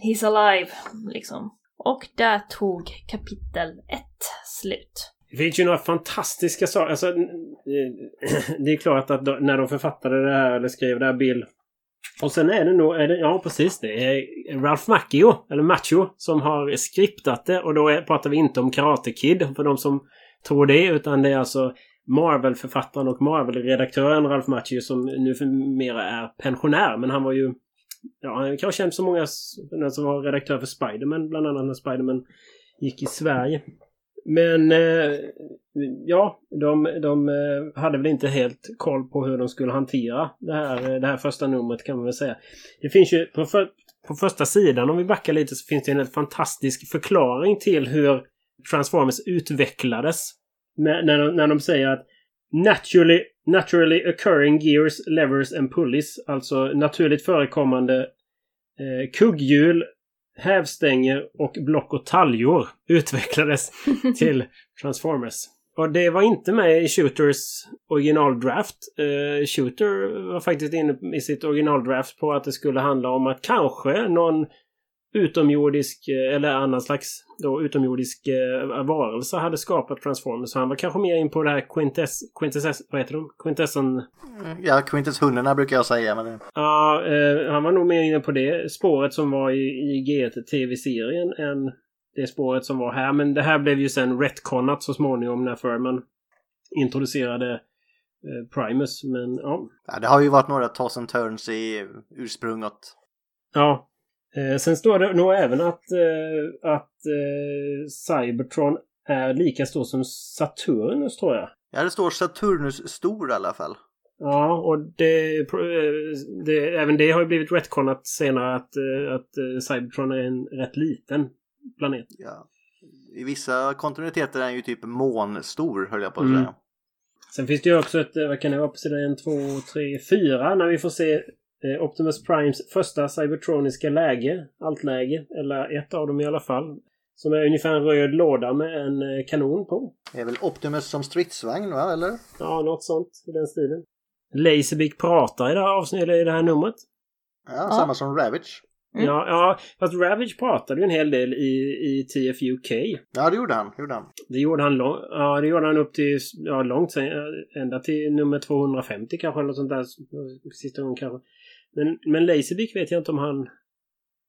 He's alive, liksom. Och där tog kapitel ett slut. Det finns ju några fantastiska saker. Alltså, <clears throat> det är klart att när de författade det här eller skrev det här Bill. Och sen är det nog, är det, ja precis det är Ralph Macchio, eller Macho, som har skriptat det. Och då är, pratar vi inte om Karate Kid för de som tror det. Utan det är alltså Marvel-författaren och Marvel-redaktören Ralph Macchio som numera är pensionär. Men han var ju, ja han kanske känd så många den som var redaktör för Spiderman, bland annat när Spiderman gick i Sverige. Men eh, ja, de, de eh, hade väl inte helt koll på hur de skulle hantera det här, eh, det här första numret kan man väl säga. Det finns ju på, för, på första sidan, om vi backar lite, så finns det en helt fantastisk förklaring till hur Transformers utvecklades. När, när, de, när de säger att naturally, naturally occurring gears, levers and pulleys, alltså naturligt förekommande eh, kugghjul, hävstänger och block och taljor utvecklades <laughs> till Transformers. Och det var inte med i Shooters originaldraft. Uh, Shooter var faktiskt inne i sitt originaldraft på att det skulle handla om att kanske någon utomjordisk eh, eller annan slags då utomjordisk eh, varelse hade skapat Transformers. Så han var kanske mer in på det här Quintess... Quintess... Vad heter de? Quintesson... Ja, Quintess-hundarna brukar jag säga. Men det... Ja, eh, han var nog mer inne på det spåret som var i, i G1 TV-serien än det spåret som var här. Men det här blev ju sen retconat så småningom när Furman introducerade eh, Primus. Men ja. Ja, det har ju varit några toss and turns i ursprunget. Ja. Eh, sen står det nog även att, eh, att eh, Cybertron är lika stor som Saturnus tror jag. Ja, det står Saturnus stor i alla fall. Ja, och det, det, även det har ju blivit retconat senare att, att Cybertron är en rätt liten planet. Ja. I vissa kontinuiteter är den ju typ månstor, höll jag på att Mm. säga. Sen finns det ju också ett, vad kan det vara på sidan 1, 2, 3, 4 när vi får se Optimus Primes första cybertroniska läge, altläge, eller ett av dem i alla fall. Som är ungefär en röd låda med en eh, kanon på. Det är väl Optimus som stridsvagn, va? Eller? Ja, något sånt i den stilen. Laserbeak pratar i det här avsnittet, i det här numret. Ja, samma som Ravage. Mm. Ja, ja, fast Ravage pratade ju en hel del i, i TFUK. Ja, det gjorde han. Gjorde han. Det gjorde han, lång, ja, det gjorde han upp till, ja långt sen, eh, ända till nummer 250 kanske eller något sånt där. Sista gången kanske. Men, men Laserbeak vet jag inte om han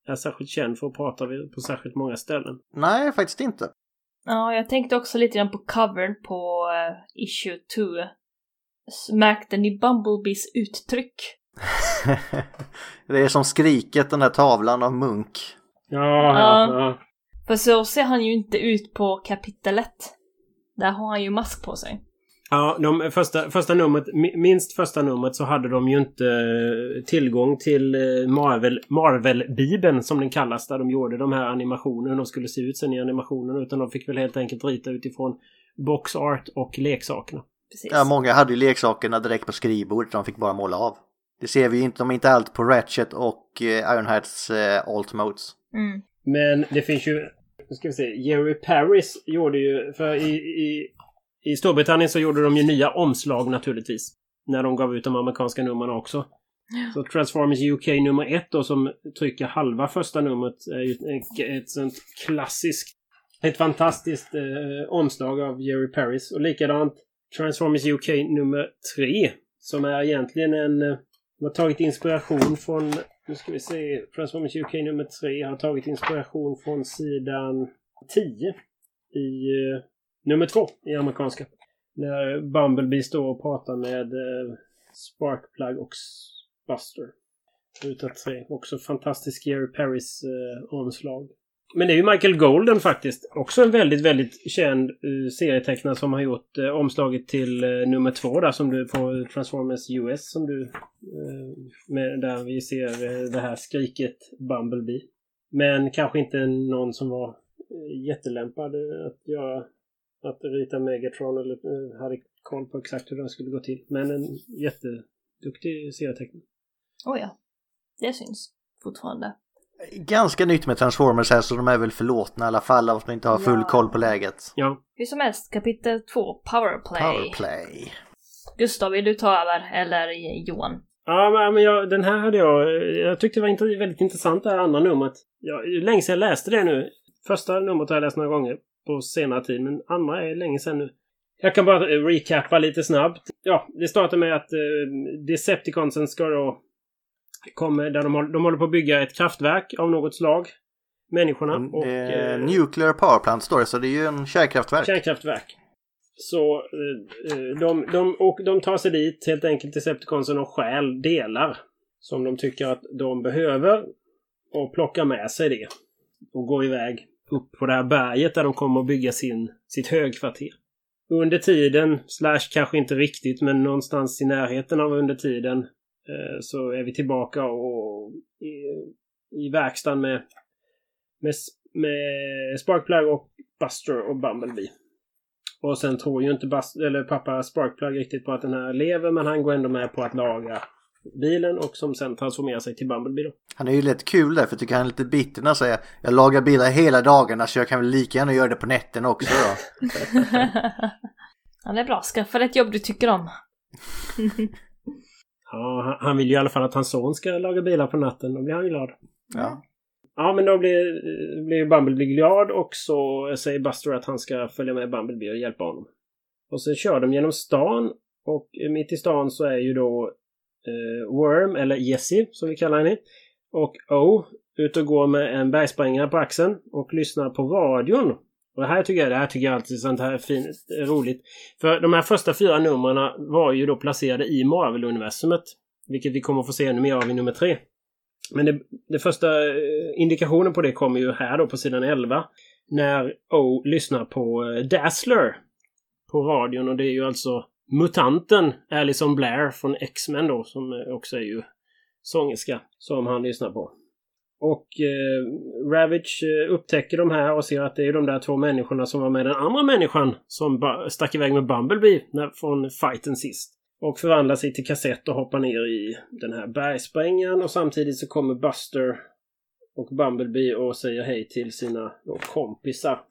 är särskilt känd för att prata vid- på särskilt många ställen. Nej, faktiskt inte. Ja, jag tänkte också lite grann på covern på eh, issue 2. S- Märkte ni Bumblebees uttryck? <laughs> det är som skriket, den där tavlan av Munk. Ja, ja, Ja. ja. För så ser han ju inte ut på kapitel 1. Där har han ju mask på sig. Ja, de första, första numret, mi- minst första numret så hade de ju inte eh, tillgång till eh, Marvel, Marvel-bibeln som den kallas. Där de gjorde de här animationerna, hur de skulle se ut sen i animationerna. Utan de fick väl helt enkelt rita utifrån box art och leksakerna. Precis. Ja, många hade ju leksakerna direkt på skrivbordet, de fick bara måla av. Det ser vi ju inte, de är inte allt på Ratchet och eh, Ironhearts eh, Alt Modes. Mm. Men det finns ju, nu ska vi se, Jerry Paris gjorde ju, för i, i, i Storbritannien så gjorde de ju nya omslag naturligtvis. När de gav ut de amerikanska numren också. Så Transformers UK nummer ett då som trycker halva första numret är ju ett, ett sånt klassiskt, ett fantastiskt eh, omslag av Jerry Paris. Och likadant Transformers UK nummer tre som är egentligen en, eh, De har tagit inspiration från, nu ska vi se, Transformers UK nummer 3 har tagit inspiration från sidan 10 i uh, nummer två i amerikanska. När Bumblebee står och pratar med eh, Sparkplug och Buster. Utav tre. Också fantastisk Gary Perrys eh, omslag. Men det är ju Michael Golden faktiskt. Också en väldigt, väldigt känd uh, serietecknare som har gjort uh, omslaget till uh, nummer två där som du på Transformers US som du... med, där vi ser det här skriket Bumblebee. Men kanske inte någon som var jättelämpad att göra... Att rita Megatron eller hade koll på exakt hur den skulle gå till. Men en jätteduktig serietecknare. Oh ja. Det syns fortfarande. Ganska nytt med Transformers här så de är väl förlåtna i alla fall av att man inte har full ja. koll på läget. Ja. Hur som helst, kapitel 2, Powerplay. Powerplay. Gustav, vill du ta över? Eller Johan? Ja, men jag, den här hade jag... Jag tyckte det var väldigt intressant det här andra numret. Ja, länge sedan jag läste det nu. Första numret har jag läst några gånger på senare tid, men andra är länge sedan nu. Jag kan bara recappa lite snabbt. Ja, det startar med att uh, Decepticonsen ska då kommer, där de, håller, de håller på att bygga ett kraftverk av något slag. Människorna. Mm, och, eh, nuclear power plant står det, så det är ju en kärnkraftverk. Kärnkraftverk. Så eh, eh, de, de, och de tar sig dit helt enkelt till Septiconsen och stjäl delar som de tycker att de behöver och plockar med sig det. Och går iväg upp på det här berget där de kommer att bygga sin, sitt högkvarter. Under tiden, slash kanske inte riktigt, men någonstans i närheten av under tiden Eh, så är vi tillbaka och i, i verkstaden med, med, med Sparkplug och Buster och Bumblebee. Och sen tror ju inte Bust, eller pappa Sparkplug riktigt på att den här lever men han går ändå med på att laga bilen och som sen transformerar sig till Bumblebee då. Han är ju lite kul där för jag tycker han är lite bitter när han säger jag lagar bilar hela dagarna så jag kan väl lika gärna göra det på nätten också då. <laughs> han är bra, skaffa ett jobb du tycker om. <laughs> Ja, han vill ju i alla fall att hans son ska laga bilar på natten. Då blir han glad. Ja. Ja, men då blir, blir Bumblebee glad och så säger Buster att han ska följa med Bumblebee och hjälpa honom. Och så kör de genom stan och mitt i stan så är ju då Eh, worm, eller Jessie som vi kallar henne, och O ut och går med en bergsprängare på axeln och lyssnar på radion. Och det här tycker jag, det här tycker jag alltid sånt här fint, eh, roligt. För de här första fyra numren var ju då placerade i Marvel-universumet. Vilket vi kommer att få se ännu mer av i nummer tre. Men det, det första eh, indikationen på det kommer ju här då på sidan 11. När O lyssnar på Dazzler. På radion och det är ju alltså mutanten Alison Blair från X-Men då som också är ju sångerska. Som han lyssnar på. Och eh, Ravage eh, upptäcker de här och ser att det är de där två människorna som var med den andra människan som stack iväg med Bumblebee när, från fighten sist. Och förvandlar sig till kassett och hoppar ner i den här bergsprängaren och samtidigt så kommer Buster och Bumblebee och säger hej till sina då, kompisar.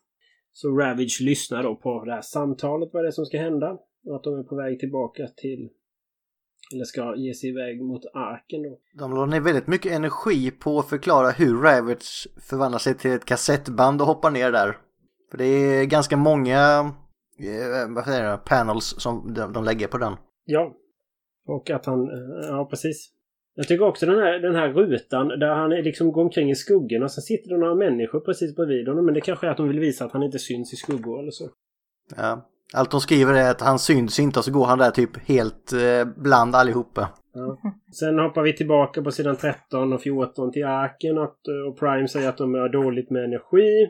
Så Ravage lyssnar då på det här samtalet, vad det är som ska hända. Och att de är på väg tillbaka till eller ska ge sig iväg mot arken då. De la ner väldigt mycket energi på att förklara hur Ravage förvandlar sig till ett kassettband och hoppar ner där. För det är ganska många eh, vad säger jag, panels som de, de lägger på den. Ja. Och att han, eh, ja precis. Jag tycker också den här, den här rutan där han liksom går omkring i skuggorna och så sitter det några människor precis bredvid honom. Men det kanske är att de vill visa att han inte syns i skuggor eller så. Ja. Allt de skriver är att han syns inte och så går han där typ helt eh, bland allihopa. Ja. Sen hoppar vi tillbaka på sidan 13 och 14 till arken och, eh, och Prime säger att de har dåligt med energi.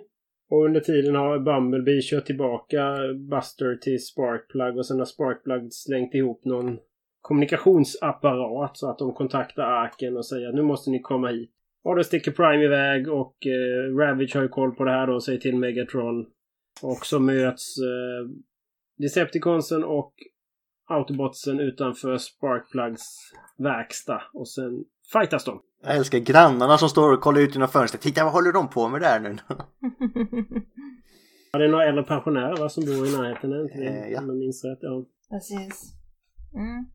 Och under tiden har Bumblebee kört tillbaka Buster till Sparkplug och sen har Sparkplug slängt ihop någon kommunikationsapparat så att de kontaktar arken och säger att nu måste ni komma hit. Och då sticker Prime iväg och eh, Ravage har ju koll på det här då och säger till Megatron. Och så möts eh, Decepticonsen och Autobotsen utanför Sparkplugs verkstad och sen fightas de. Jag älskar grannarna som står och kollar ut genom fönstret. Titta vad håller de på med där nu? <laughs> ja, det är några äldre pensionärer va, som bor i närheten, inte? Eh, ja. Om jag minns rätt, ja. Precis. Mm.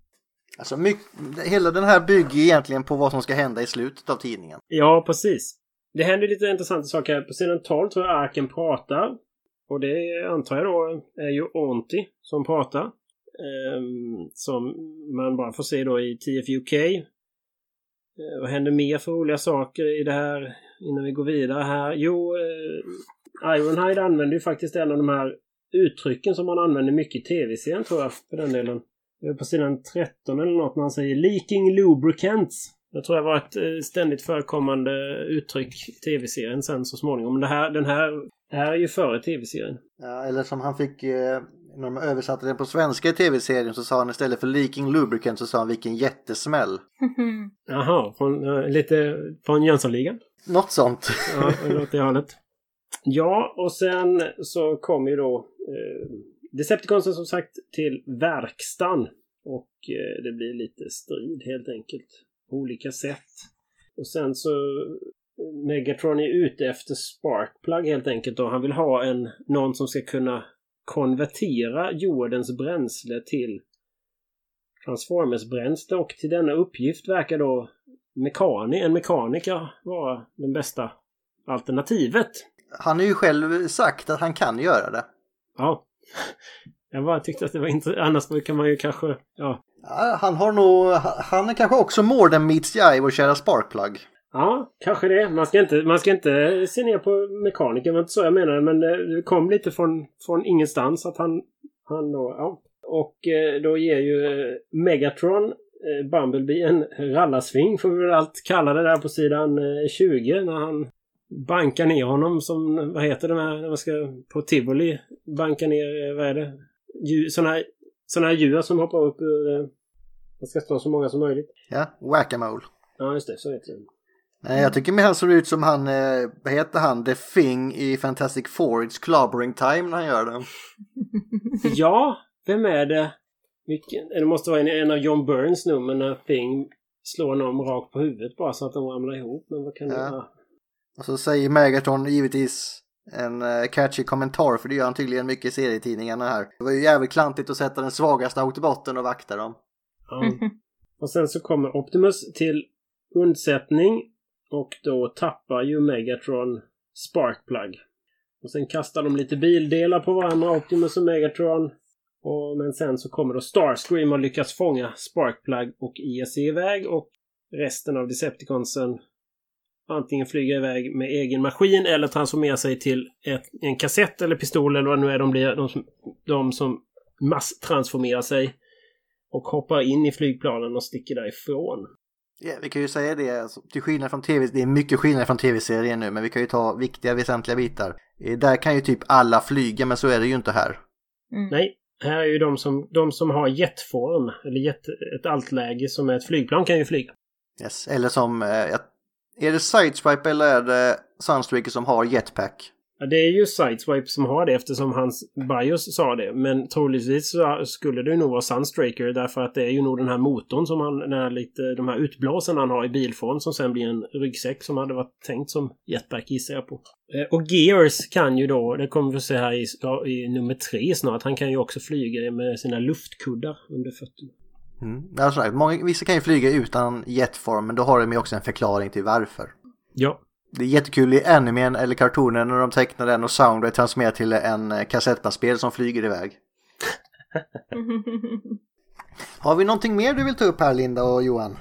Alltså mycket, hela den här bygger egentligen på vad som ska hända i slutet av tidningen. Ja, precis. Det händer lite intressanta saker. På sidan 12 tror jag Arken pratar och det antar jag då är ju Onti som pratar. Eh, som man bara får se då i TFUK. Eh, vad händer mer för roliga saker i det här innan vi går vidare här? Jo, eh, Ironhide använder ju faktiskt en av de här uttrycken som man använder mycket i tv-serien tror jag, för den delen. På sidan 13 eller något när han säger “Leaking lubricants”. Det tror jag var ett eh, ständigt förekommande uttryck i tv-serien sen så småningom. Det här, den här, det här är ju före tv-serien. Ja, eller som han fick, eh, när de översatte den på svenska i tv-serien så sa han istället för leaking lubricant så sa han vilken jättesmäll. <laughs> Jaha, från, eh, lite från Jönssonligan? Något sånt. ja, åt det hållet. Ja, och sen så kom ju då eh, Decepticonsen som sagt till verkstaden. Och eh, det blir lite strid helt enkelt. På olika sätt. Och sen så Megatron är ute efter Sparkplug helt enkelt och han vill ha en någon som ska kunna konvertera jordens bränsle till Transformers-bränsle och till denna uppgift verkar då mekani en mekaniker vara det bästa alternativet. Han har ju själv sagt att han kan göra det. Ja. <laughs> Jag bara tyckte att det var intressant. Annars kan man ju kanske, ja. ja. Han har nog, han är kanske också more than meets the eye, vår kära Sparkplug. Ja, kanske det. Man ska inte, man ska inte se ner på mekaniker. Det var inte så jag menade. Men det kom lite från, från ingenstans att han, han då, ja. Och eh, då ger ju eh, Megatron eh, Bumblebee en rallarsving får vi väl allt kalla det där på sidan 20 när han bankar ner honom som, vad heter det när man ska på tivoli banka ner, vad är det? Sådana här, såna här djur som hoppar upp ur... Man ska stå så många som möjligt. Ja, whack-a-mole. Ja, just det. Så heter det. Nej, jag tycker mer han ser ut som han, eh, vad heter han, The Thing i Fantastic Four, It's Clobbering Time när han gör det. <laughs> ja, vem är det? Vilken? Det måste vara en, en av John Burns nummer när Thing slår någon rakt på huvudet bara så att de ramlar ihop. Men vad kan ja. det vara? Och så säger Megatron givetvis en uh, catchy kommentar för det gör han tydligen mycket i serietidningarna här. Det var ju jävligt klantigt att sätta den svagaste autobotten och vakta dem. Ja. Och sen så kommer Optimus till undsättning och då tappar ju Megatron Sparkplug. Och sen kastar de lite bildelar på varandra, Optimus och Megatron. Och, men sen så kommer då Starscream och lyckas fånga Sparkplug och ge sig iväg och resten av Decepticonsen antingen flyga iväg med egen maskin eller transformera sig till ett, en kassett eller pistol eller vad nu är de blir. De som, de som masstransformerar sig och hoppar in i flygplanen och sticker därifrån. Ja, vi kan ju säga det, alltså, till skillnad från tv, det är mycket skillnad från tv-serien nu, men vi kan ju ta viktiga väsentliga bitar. Eh, där kan ju typ alla flyga, men så är det ju inte här. Mm. Nej, här är ju de som, de som har jetform, eller jet, ett altläge som är ett flygplan kan ju flyga. Yes, eller som, eh, är det Sideswipe eller är det Sunstreaker som har jetpack? Ja, det är ju Sideswipe som har det eftersom hans bios sa det. Men troligtvis så skulle det nog vara Sunstraker därför att det är ju nog den här motorn som han, den här lite, de här utblåsen han har i bilform som sen blir en ryggsäck som hade varit tänkt som jetpack gissar jag på. Eh, och Gears kan ju då, det kommer vi att se här i, i nummer tre snart, han kan ju också flyga med sina luftkuddar under fötterna. Mm. Alltså, många, vissa kan ju flyga utan jetform men då har de ju också en förklaring till varför. Ja. Det är jättekul i animen eller kartonen när de tecknar den och Soundwave transformerar till en eh, kassettbandspel som flyger iväg. <laughs> har vi någonting mer du vill ta upp här Linda och Johan?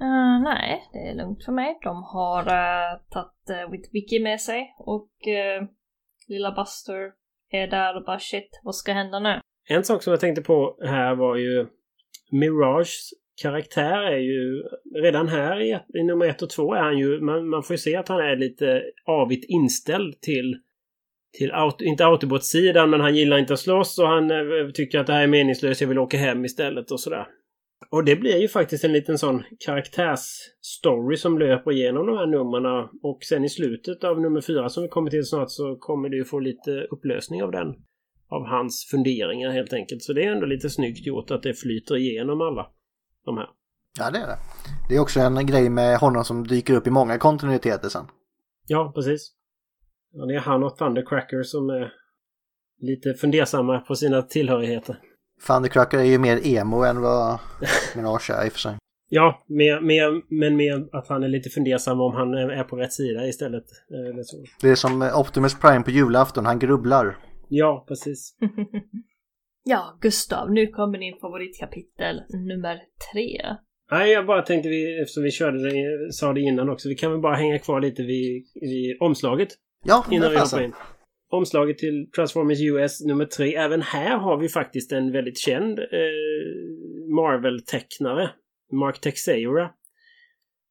Uh, nej, det är lugnt för mig. De har uh, tagit uh, Witwicky med sig och uh, lilla Buster är där och bara shit, vad ska hända nu? En sak som jag tänkte på här var ju Mirages karaktär är ju redan här i, i nummer ett och två är han ju, man, man får ju se att han är lite avigt inställd till till auto, inte autobot-sidan men han gillar inte att slåss och han eh, tycker att det här är meningslöst, jag vill åka hem istället och sådär. Och det blir ju faktiskt en liten sån karaktärsstory som löper igenom de här numren och sen i slutet av nummer fyra som vi kommer till snart så kommer du få lite upplösning av den av hans funderingar helt enkelt. Så det är ändå lite snyggt gjort att det flyter igenom alla de här. Ja, det är det. Det är också en grej med honom som dyker upp i många kontinuiteter sen. Ja, precis. Ja, det är han och Thundercracker som är lite fundersamma på sina tillhörigheter. Thundercracker är ju mer emo än vad Mirage är i och för sig. <laughs> Ja, mer, mer, men mer att han är lite fundersam om han är på rätt sida istället. Eller så. Det är som Optimus Prime på julafton, han grubblar. Ja, precis. <laughs> ja, Gustav, nu kommer din favoritkapitel nummer tre. Nej, jag bara tänkte vi, eftersom vi körde det, sa det innan också, vi kan väl bara hänga kvar lite vid, vid omslaget. Ja, Innan vi hoppar in. Omslaget till Transformers US nummer tre. Även här har vi faktiskt en väldigt känd eh, Marvel-tecknare. Mark Texeira.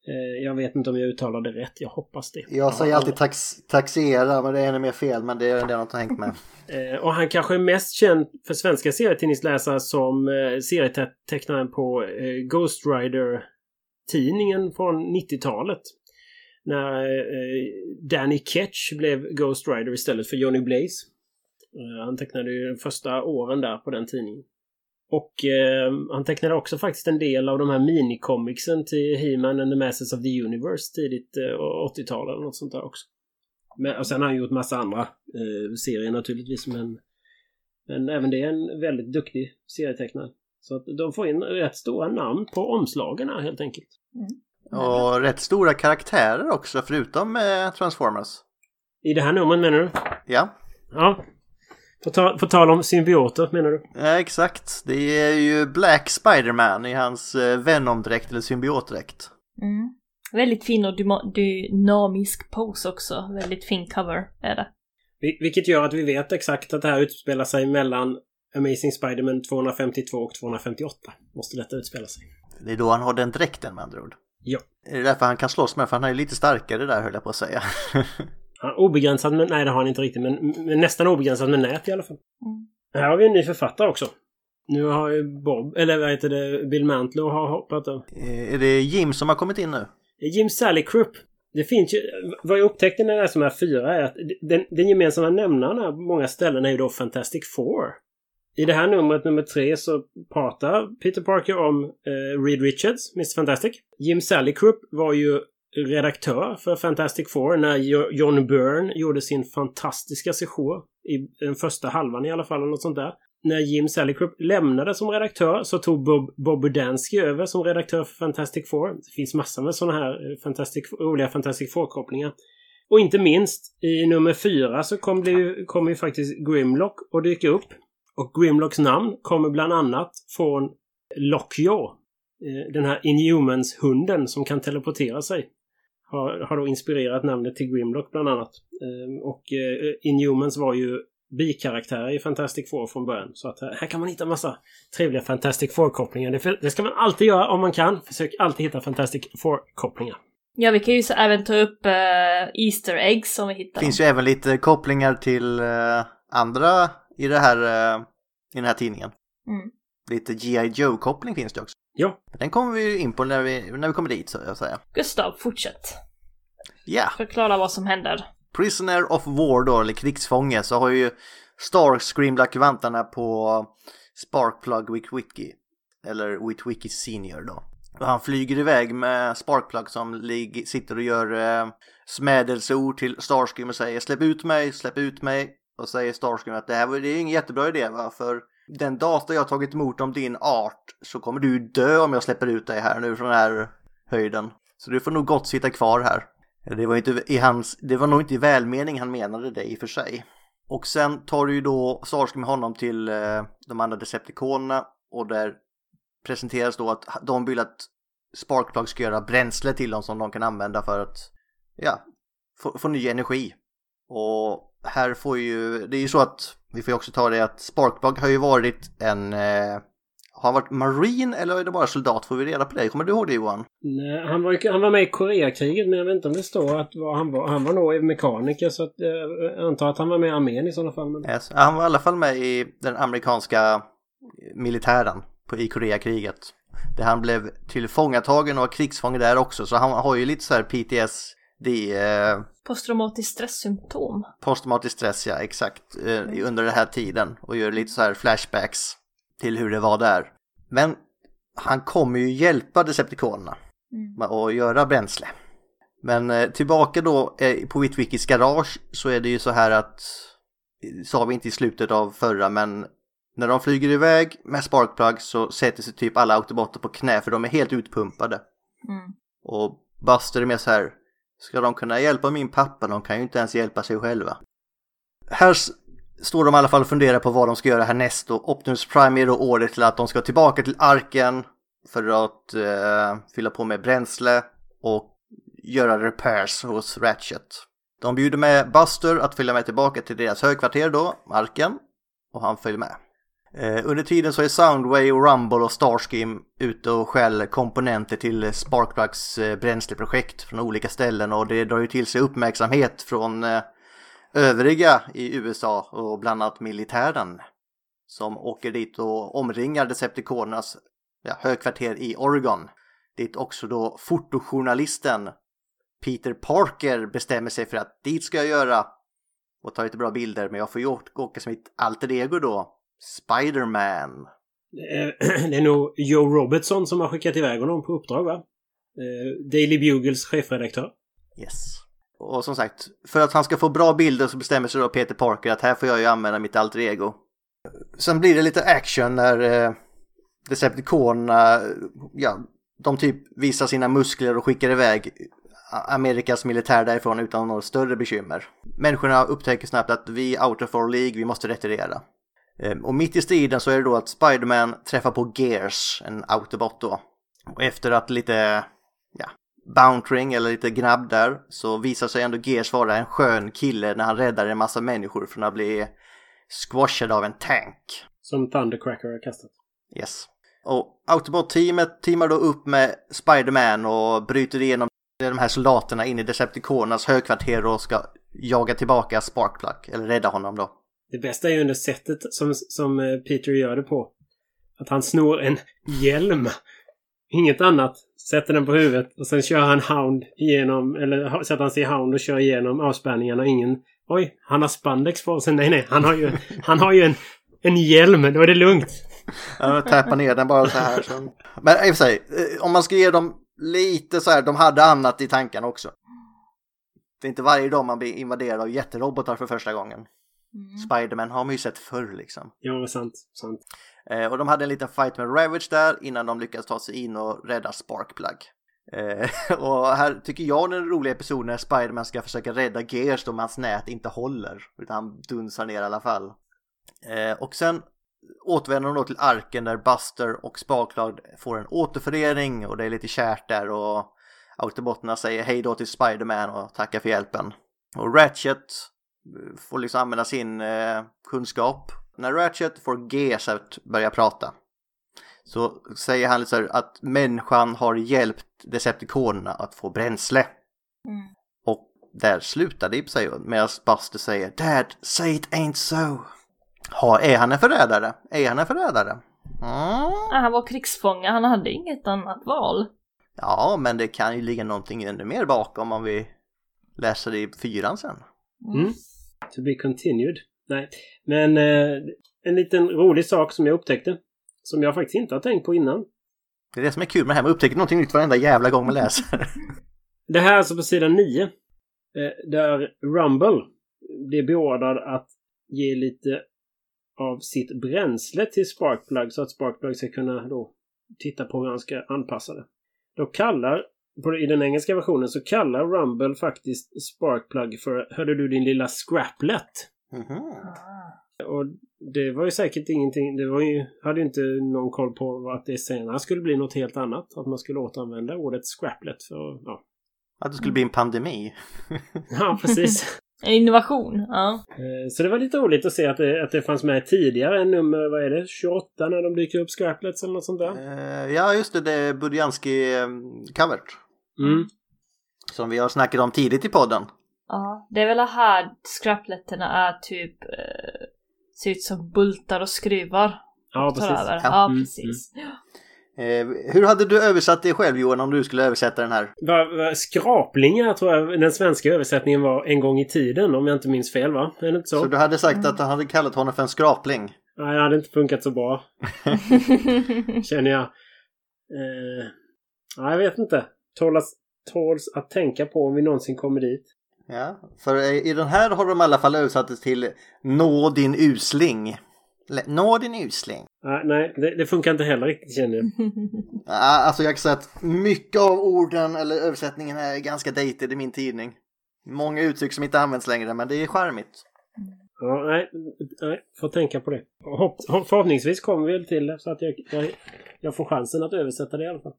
Eh, jag vet inte om jag uttalade rätt. Jag hoppas det. Jag säger alltid tax, taxera, men det är ännu mer fel, men det är det inte har hängt med. <laughs> Eh, och han kanske är mest känd för svenska serietidningsläsare som eh, serietecknaren på Ghost Rider-tidningen från 90-talet. När Danny Ketch blev Ghost Rider istället för Johnny Blaze. Han tecknade ju de första åren där på den tidningen. Och eh, han tecknade också faktiskt en del av de här minicomicsen till He-Man and the Masters of the Universe tidigt eh, 80-tal eller något sånt där också. Men, och sen har han gjort massa andra eh, serier naturligtvis men, men även det är en väldigt duktig serietecknare. Så att de får in rätt stora namn på omslagen här helt enkelt. Och rätt stora karaktärer också, förutom eh, Transformers. I det här numret menar du? Ja, Ja. På, ta, på tal om symbioter menar du? ja exakt. Det är ju Black Spider-Man i hans eh, Venom-dräkt eller symbiotdräkt. Mm. Väldigt fin och dynamisk pose också. Väldigt fin cover är det. Vil- Vilket gör att vi vet exakt att det här utspelar sig mellan Amazing Spider-Man 252 och 258. Måste detta utspela sig. Det är då han har den dräkten med andra ord. Ja. Är det därför han kan slåss med? För han är ju lite starkare där höll jag på att säga. <laughs> Han, obegränsad med... Nej, det har han inte riktigt. Men, men nästan obegränsad med nät i alla fall. Mm. Här har vi en ny författare också. Nu har ju Bob, eller vad heter det, Bill Mantlo har hoppat där. Eh, är det Jim som har kommit in nu? Jim Salicrup. Det finns ju... Vad jag upptäckte när jag läste de här fyra är att den, den gemensamma nämnaren här på många ställen är ju då Fantastic Four. I det här numret, nummer tre, så pratar Peter Parker om eh, Reed Richards, Mr. Fantastic. Jim Salicrup var ju redaktör för Fantastic Four när John Byrne gjorde sin fantastiska session. I den första halvan i alla fall, eller något sånt där. När Jim Salicrup lämnade som redaktör så tog Bob, Bob Budansky över som redaktör för Fantastic Four. Det finns massor med sådana här eh, Fantastic, roliga Fantastic Four-kopplingar. Och inte minst i nummer fyra så kom, det ju, kom ju faktiskt Grimlock och dyka upp. Och Grimlocks namn kommer bland annat från Lockjaw. Eh, den här Inhumans-hunden som kan teleportera sig. Har, har då inspirerat namnet till Grimlock bland annat. Eh, Och eh, Inhumans var ju bikaraktärer i Fantastic Four från början. Så att här, här kan man hitta massa trevliga Fantastic Four-kopplingar. Det, det ska man alltid göra om man kan. Försök alltid hitta Fantastic Four-kopplingar. Ja, vi kan ju så även ta upp eh, Easter eggs som vi hittar. Det finns ju även lite kopplingar till eh, andra i, det här, eh, i den här tidningen. Mm. Lite G.I. Joe-koppling finns det också. Ja, Den kommer vi ju in på när vi, när vi kommer dit så jag säga. Gustav, fortsätt. Ja, Förklara vad som händer. Prisoner of War då, eller krigsfånge, så har ju Starscream lagt vantarna på Sparkplug Witwicky. Eller Witwicky Senior då. Och han flyger iväg med Sparkplug som lig- sitter och gör eh, smädelseord till Starscream och säger släpp ut mig, släpp ut mig. Och säger Starscream att det här var det är ingen jättebra idé va, för den data jag tagit emot om din art så kommer du dö om jag släpper ut dig här nu från den här höjden. Så du får nog gott sitta kvar här. Det var, inte i hans, det var nog inte i välmening han menade det i och för sig. Och sen tar du ju då Starscream med honom till eh, de andra Decepticonerna och där presenteras då att de vill att Sparkplug ska göra bränsle till dem som de kan använda för att ja, få, få ny energi. Och här får ju, det är ju så att vi får ju också ta det att Sparkplug har ju varit en eh, har han varit marin eller är det bara soldat? Får vi reda på det? Kommer du ihåg det Johan? Nej, han, var, han var med i Koreakriget men jag vet inte om det står att vad han var. Han var nog mekaniker så att, eh, jag antar att han var med i armén i sådana fall. Men... Yes. Han var i alla fall med i den amerikanska militären på, i Koreakriget. Där han blev tillfångatagen och var krigsfånge där också. Så han har ju lite så här PTSD, eh, Posttraumatiskt stresssymptom. posttraumatisk stress, ja exakt, eh, under den här tiden. Och gör lite så här flashbacks till hur det var där. Men han kommer ju hjälpa Decepticonerna Mm. att göra bränsle. Men eh, tillbaka då på Witwickys garage så är det ju så här att, sa vi inte i slutet av förra, men när de flyger iväg med Sparkplug så sätter sig typ alla autobotter på knä för de är helt utpumpade. Mm. Och Buster är med så här, ska de kunna hjälpa min pappa? De kan ju inte ens hjälpa sig själva. Här står de i alla fall och funderar på vad de ska göra härnäst och Optimus Prime är då order till att de ska tillbaka till arken för att eh, fylla på med bränsle och göra repairs hos Ratchet. De bjuder med Buster att följa med tillbaka till deras högkvarter då, marken, och han följer med. Eh, under tiden så är Soundwave, Rumble och Starskim ute och skäl komponenter till Sparkplugs eh, bränsleprojekt från olika ställen och det drar ju till sig uppmärksamhet från eh, övriga i USA och bland annat militären som åker dit och omringar Decepticonernas ja, högkvarter i Oregon. Dit också då fotojournalisten Peter Parker bestämmer sig för att dit ska jag göra och ta lite bra bilder men jag får ju åka som mitt alter ego då, Spiderman. Det är, <clears throat> det är nog Joe Robertson som har skickat iväg honom på uppdrag va? Eh, Daily Bugles chefredaktör. Yes. Och som sagt, för att han ska få bra bilder så bestämmer sig då Peter Parker att här får jag ju använda mitt alter ego. Sen blir det lite action när eh, Decepticonerna, ja, de typ visar sina muskler och skickar iväg Amerikas militär därifrån utan några större bekymmer. Människorna upptäcker snabbt att vi är out of our League, vi måste retirera. Ehm, och mitt i striden så är det då att Spiderman träffar på Gears, en autobot då. Och efter att lite, ja, bountering eller lite gnabb där så visar sig ändå Gears vara en skön kille när han räddar en massa människor från att bli squashad av en tank. Som Thundercracker har kastat. Yes. Och Autobot-teamet teamar då upp med Spiderman och bryter igenom de här soldaterna in i Decepticonernas högkvarter och ska jaga tillbaka Sparkplug, eller rädda honom då. Det bästa är ju ändå sättet som, som eh, Peter gör det på. Att han snor en hjälm. Inget annat. Sätter den på huvudet och sen kör han Hound igenom, eller sätter han sig i Hound och kör igenom avspärrningarna. Ingen... Oj, han har spandex på sig. Nej, nej. Han har ju, han har ju en, en hjälm. Då är det lugnt. Ja, täppa ner den bara så här. Så. Men i och för sig, eh, om man ska ge dem lite så här, de hade annat i tankarna också. Det är inte varje dag man blir invaderad av jätterobotar för första gången. Mm. Spiderman har man ju sett förr liksom. Ja, sant. sant. Eh, och de hade en liten fight med Ravage där innan de lyckades ta sig in och rädda Sparkplug. Eh, <laughs> och här tycker jag den roliga episoden när Spiderman ska försöka rädda Gears då hans nät inte håller. Utan han dunsar ner i alla fall. Eh, och sen återvänder de då till arken där Buster och Sparkplug får en återförening och det är lite kärt där och Autobotterna säger hej då till Spiderman och tackar för hjälpen. Och Ratchet får liksom använda sin eh, kunskap. När Ratchet får Ges att börja prata så säger han liksom att människan har hjälpt Decepticonerna att få bränsle. Mm. Och där slutar det sig medan Buster säger Dad, say it ain't so. Ha, är han en förrädare? Är han en förrädare? Mm. Han var krigsfånge, han hade inget annat val. Ja, men det kan ju ligga någonting ännu mer bakom om vi läser det i fyran sen. Mm. To be continued. Nej, men eh, en liten rolig sak som jag upptäckte. Som jag faktiskt inte har tänkt på innan. Det är det som är kul med det här, man upptäcker någonting nytt varenda jävla gång man läser. <laughs> det här är alltså på sidan 9. Eh, där Rumble blir beordrad att ge lite av sitt bränsle till Sparkplug så att Sparkplug ska kunna då titta på hur han ska anpassa det. Då kallar, i den engelska versionen så kallar Rumble faktiskt Sparkplug för Hörde du din lilla Scraplet? Mm -hmm. Och det var ju säkert ingenting, det var ju, hade inte någon koll på att det senare skulle bli något helt annat. Att man skulle återanvända ordet Scraplet för, ja. Att det skulle bli en pandemi. <laughs> ja, precis. <laughs> En innovation, ja. Eh, så det var lite roligt att se att det, att det fanns med tidigare än nummer, vad är det, 28 när de dyker upp Scraplets eller något sånt där? Uh, ja, just det, det är Budjanski-covert. Mm. Som vi har snackat om tidigt i podden. Ja, det är väl här scrapletterna är typ eh, ser ut som bultar och skruvar. Ja, precis. Ja, ja, mm, precis. Mm. Eh, hur hade du översatt det själv Johan om du skulle översätta den här? Va, va, skraplingar tror jag den svenska översättningen var en gång i tiden om jag inte minns fel va? Är det inte så? Så du hade sagt att du hade kallat honom för en skrapling? Nej, det hade inte funkat så bra. <laughs> Känner jag. Eh, nej, jag vet inte. Tålas, tåls att tänka på om vi någonsin kommer dit. Ja, för i den här har de i alla fall översatt det till Nå din usling. Nå din usling. Ah, nej, det, det, funkar inte heller riktigt känner jag. <laughs> alltså jag kan säga att mycket av orden eller översättningen är ganska dated i min tidning. Många uttryck som inte används längre men det är charmigt. Ja, nej, nej, får tänka på det. Hopp, förhoppningsvis kommer vi till det så att jag, jag, jag får chansen att översätta det i alla fall.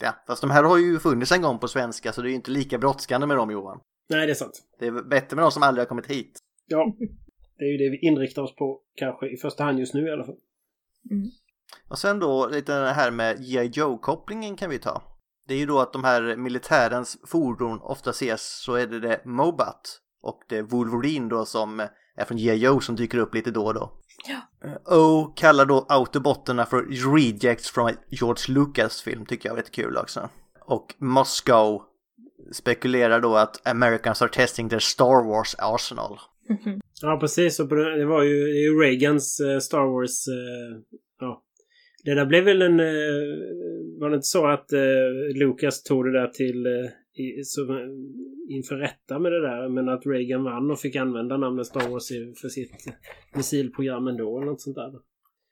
Ja, fast de här har ju funnits en gång på svenska så det är ju inte lika brådskande med dem Johan. Nej, det är sant. Det är bättre med de som aldrig har kommit hit. Ja, det är ju det vi inriktar oss på kanske i första hand just nu i alla fall. Mm. Och sen då lite det här med G.I. Joe-kopplingen kan vi ta. Det är ju då att de här militärens fordon ofta ses så är det det Mobat och det Wolverine då som är från G.I. Joe som dyker upp lite då och då. Ja. Eh, o kallar då autobotterna för rejects från George Lucas film tycker jag var rätt kul också. Och Moscow spekulerar då att Americans are testing their Star Wars arsenal. <laughs> Ja, precis. Och det var ju, det ju Reagans eh, Star Wars... eh, Ja. Det där blev väl en... eh, Var det inte så att eh, Lucas tog det där till... Eh, i, som, inför rätta med det där. Men att Reagan vann och fick använda namnet Star Wars för sitt missilprogram ändå eller något sånt där.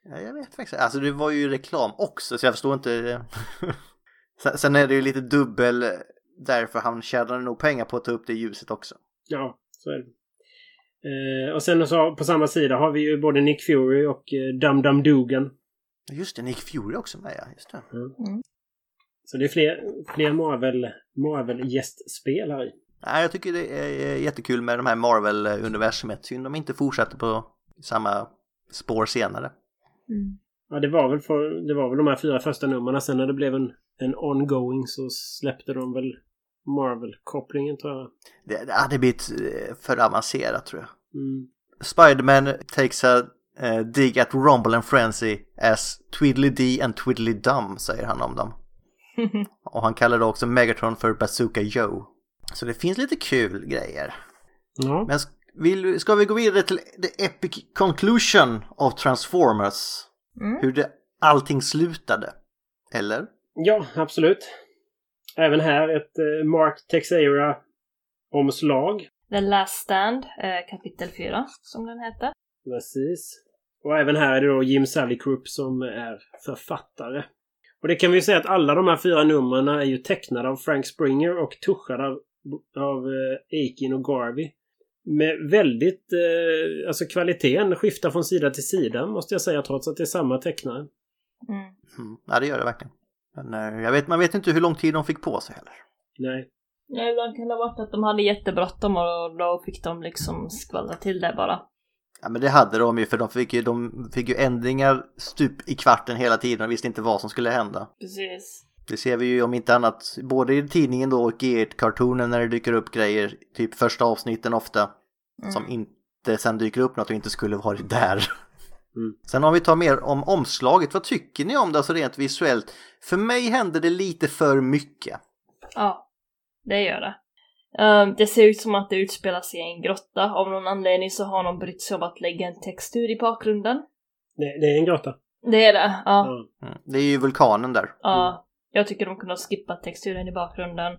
Ja, jag vet faktiskt Alltså det var ju reklam också så jag förstår inte. <laughs> sen, är det ju lite dubbel därför han tjänade nog pengar på att ta upp det ljuset också. Ja, så är det. Eh, och sen så på samma sida har vi ju både Nick Fury och eh, Dum Dum Dugan. Just det, Nick Fury också med ja, just det. Så det är fler, fler Marvel, Marvel-gästspel här i. Nej, jag tycker det är jättekul med de här Marvel-universumet. Synd de inte fortsätter på samma spår senare. Mm. Ja, det var väl, för, det var väl de här fyra första numren. Sen när det blev en, en ongoing så släppte de väl Marvel-kopplingen tror jag. Det, det blir ett, eh, för avancerat tror jag. Mm. Spiderman takes a uh, dig at Rumble and Frenzy as Twiddly Dee and Twiddly Dum säger han om dem. <laughs> Och han kallar då också Megatron för Bazooka Joe. Så det finns lite kul grejer. Ja. Men vill, ska vi gå vidare till the epic conclusion of Transformers? Mm. Hur det, allting slutade? Eller? ja, absolut. Även här ett eh, Mark Texeira-omslag. The Last Stand, eh, kapitel 4, som den heter. Precis. Och även här är det då Jim Salicrup som är författare. Och det kan vi ju säga att alla de här fyra numren är ju tecknade av Frank Springer och tuschade av, av eh, Aikin och Garvey. Med väldigt... Eh, alltså kvaliteten skiftar från sida till sida måste jag säga trots att det är samma tecknare. Mm. Mm, ja, det gör det verkligen. Men eh, jag vet, man vet inte hur lång tid de fick på sig heller. Nej. Ja, ibland kan det ha varit att de hade jättebråttom och då fick de liksom skvallra till det bara. Ja men det hade de ju för de fick ju, de fick ju ändringar stup i kvarten hela tiden och visste inte vad som skulle hända. Precis. Det ser vi ju om inte annat både i tidningen då och i kartonen när det dyker upp grejer, typ första avsnitten ofta, Mm. som inte sen dyker upp något och inte skulle varit där. <laughs> Mm. Sen om vi tar mer om omslaget, vad tycker ni om det alltså rent visuellt? För mig hände det lite för mycket. Ja, det gör det. Ehm, det ser ut som att det utspelar sig i en grotta. Av någon anledning så har de brytt sig om att lägga en textur i bakgrunden. Det, det är en grotta. Det är det, ja. Ja. Mm. Det är ju vulkanen där. ja. Jag tycker de kunde ha skippat texturen i bakgrunden.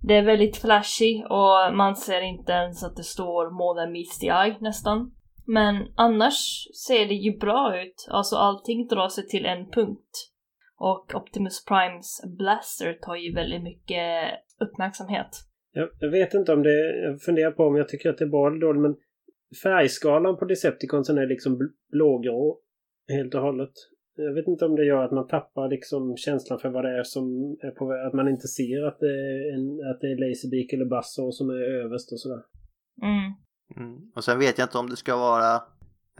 Det är väldigt flashy och man ser inte ens att det står More than meets the eye nästan. Men annars ser det ju bra ut. Alltså allting drar sig till en punkt. Och Optimus Primes Blaster tar ju väldigt mycket uppmärksamhet. Jag, jag vet inte om det... Jag funderar på om jag tycker att det är bra eller dåligt men färgskalan på Decepticonsen är liksom bl- blågrå helt och hållet. Jag vet inte om det gör att man tappar liksom känslan för vad det är som är på. Att man inte ser att det är, en, att det är Laserbeak eller Buzzsaw som är överst och sådär. Mm. Mm. Och sen vet jag inte om det ska vara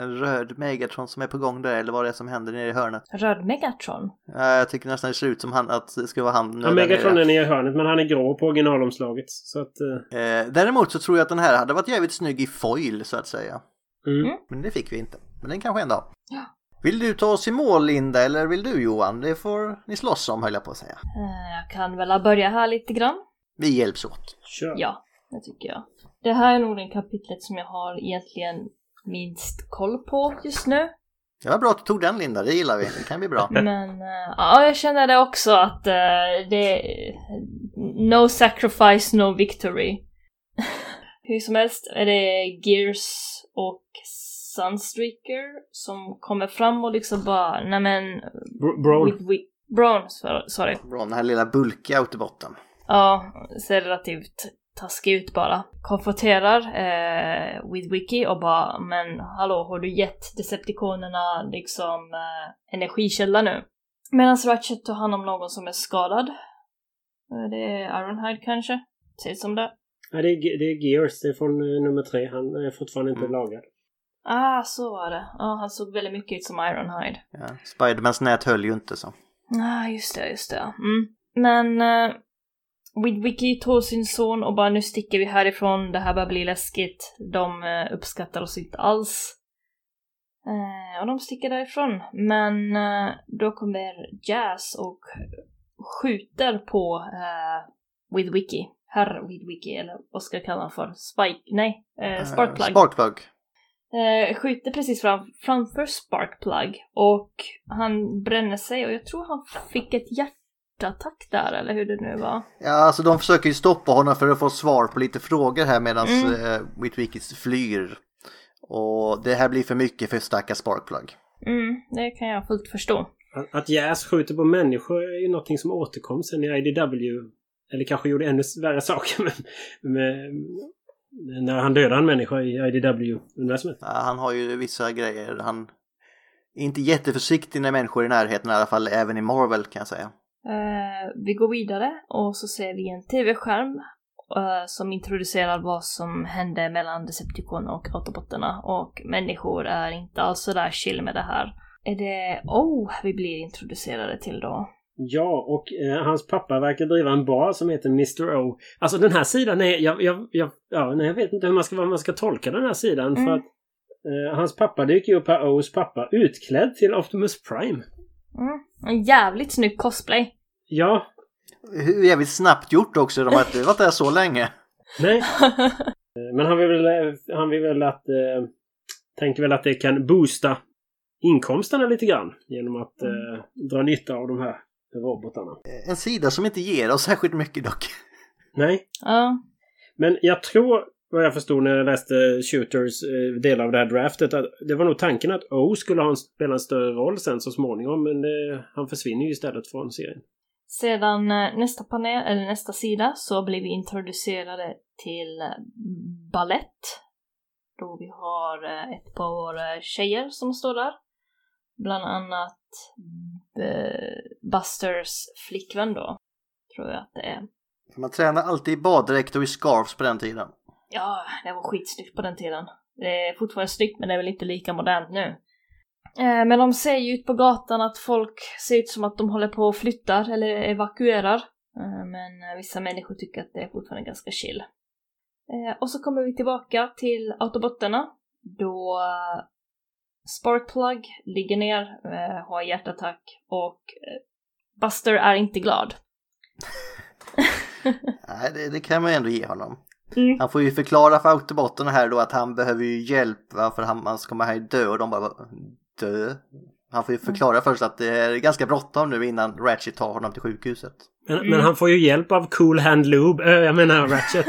en röd Megatron som är på gång där eller vad det är som händer nere i hörnet. Röd Megatron. Ja, Jag tycker nästan det ser ut som han, att det ska vara han. Ja, Megatron nere. är nere i hörnet men han är grå på originalomslaget. Så att... eh, Eh, däremot så tror jag att den här hade varit jävligt snygg i foil så att säga. Mm. Mm. Men det fick vi inte. Men den kanske en dag. Ja. Vill du ta oss i mål Linda eller vill du Johan? Det får ni slåss om höll jag på att säga. Eh, Jag kan väl börja här lite grann. Vi hjälps åt. Kör. Ja, det tycker jag. Det här är nog den kapitlet som jag har egentligen minst koll på just nu. Det var bra att du tog den Linda, det gillar vi. Det kan bli bra. <laughs> Men eh, ja, jag känner det också att eh, det No sacrifice, no victory. <laughs> Hur som helst är det Gears och Sunstreaker som kommer fram och liksom bara, nämen... Br- Brawl. with wi- Braun, so- sorry. Bra, den här lilla bulkiga autobotten. Ja, relativt taskig ut bara. Konfronterar eh, Wiki och bara men hallå har du gett Decepticonerna liksom eh, energikälla nu? Medan Ratchet tar hand om någon som är skadad. Eh, Det är Ironhide kanske? Ser som det. Ja, det, är, det är Gears, det är från eh, nummer tre. Han är fortfarande inte Mm. lagad. Ah, så var det. Ja, han såg väldigt mycket ut som Ironhide. Ja. Spidermans nät höll ju inte så. Ah, just det, just det. Mm. Men uh, Wiki tog sin son och bara nu sticker vi härifrån, det här börjar bli läskigt. De eh, uppskattar oss inte alls. Eh, och de sticker därifrån. Men eh, då kommer Jazz och skjuter på uh, Wiki. Herr Wiki, eller vad ska jag kalla honom för? Spike? Nej, Sparkplug. Eh, Sparkplug. Eh, skjuter precis fram, framför Sparkplug och han bränner sig och jag tror han fick ett hjärtattack där eller hur det nu var. Ja, alltså de försöker ju stoppa honom för att få svar på lite frågor här medan Mm. mm. Witwikis flyr. Och det här blir för mycket för stackars Sparkplug. Mm, det kan jag fullt förstå. Att, att Jazz skjuter på människor är ju någonting som återkom sen i IDW. Eller kanske gjorde ännu värre saker <laughs> med, med, när han dödade en människa i IDW-universumet. Ja, han har ju vissa grejer. Han är inte jätteförsiktig när människor är i närheten i alla fall, även i Marvel kan jag säga. Eh, vi går vidare och så ser vi en tv-skärm eh, som introducerar vad som hände mellan Decepticon och Autobotterna och människor är inte alls sådär chill med det här. Är det Oh vi blir introducerade till då? Ja, och eh, hans pappa verkar driva en bar som heter Mr. O. Alltså den här sidan är... Jag, jag, jag, ja, nej, jag vet inte hur man ska, vad man ska tolka den här sidan. Mm. För att eh, hans pappa dyker upp här, O's pappa, utklädd till Optimus Prime. Mm. En jävligt snygg cosplay. Ja, Hur jävligt snabbt gjort också, de har inte varit där så länge. nej. <laughs> Men han vill väl, han vill väl att... Eh, tänker väl att det kan boosta inkomsterna lite grann. Genom att eh, dra nytta av de här robotarna. En sida som inte ger oss särskilt mycket dock. Nej, ja. Men jag tror, vad jag förstod när jag läste Shooters eh, del av det här draftet, att det var nog tanken att O skulle ha en, spela en större roll sen så småningom, men det, han försvinner ju istället från serien. Sedan eh, nästa panel, eller nästa sida, så blir vi introducerade till eh, ballett. Då vi har eh, ett par eh, tjejer som står där. Bland annat eh, Busters flickvän då, tror jag att det är. Man tränar alltid i baddräkt och i scarves på den tiden. Ja, det var skitsnyggt på den tiden. Det är fortfarande snyggt men det är väl inte lika modernt nu. Eh, Men de ser ju ut på gatan att folk ser ut som att de håller på och flyttar eller evakuerar. Eh, Men vissa människor tycker att det är fortfarande ganska chill. Eh, Och så kommer vi tillbaka till Autobotterna. Då eh, Sparkplug ligger ner, eh, har hjärtattack och eh, Buster är inte glad. <laughs> <laughs> Nej, det, det kan man ju ändå ge honom. Mm. Han får ju förklara för autobotterna här då att han behöver ju hjälp för han, han ska här dö och de bara dö. Han får ju förklara först att det är ganska bråttom nu innan Ratchet tar honom till sjukhuset. Men, Mm. men han får ju hjälp av Cool Hand Lube, äh, jag menar Ratchet.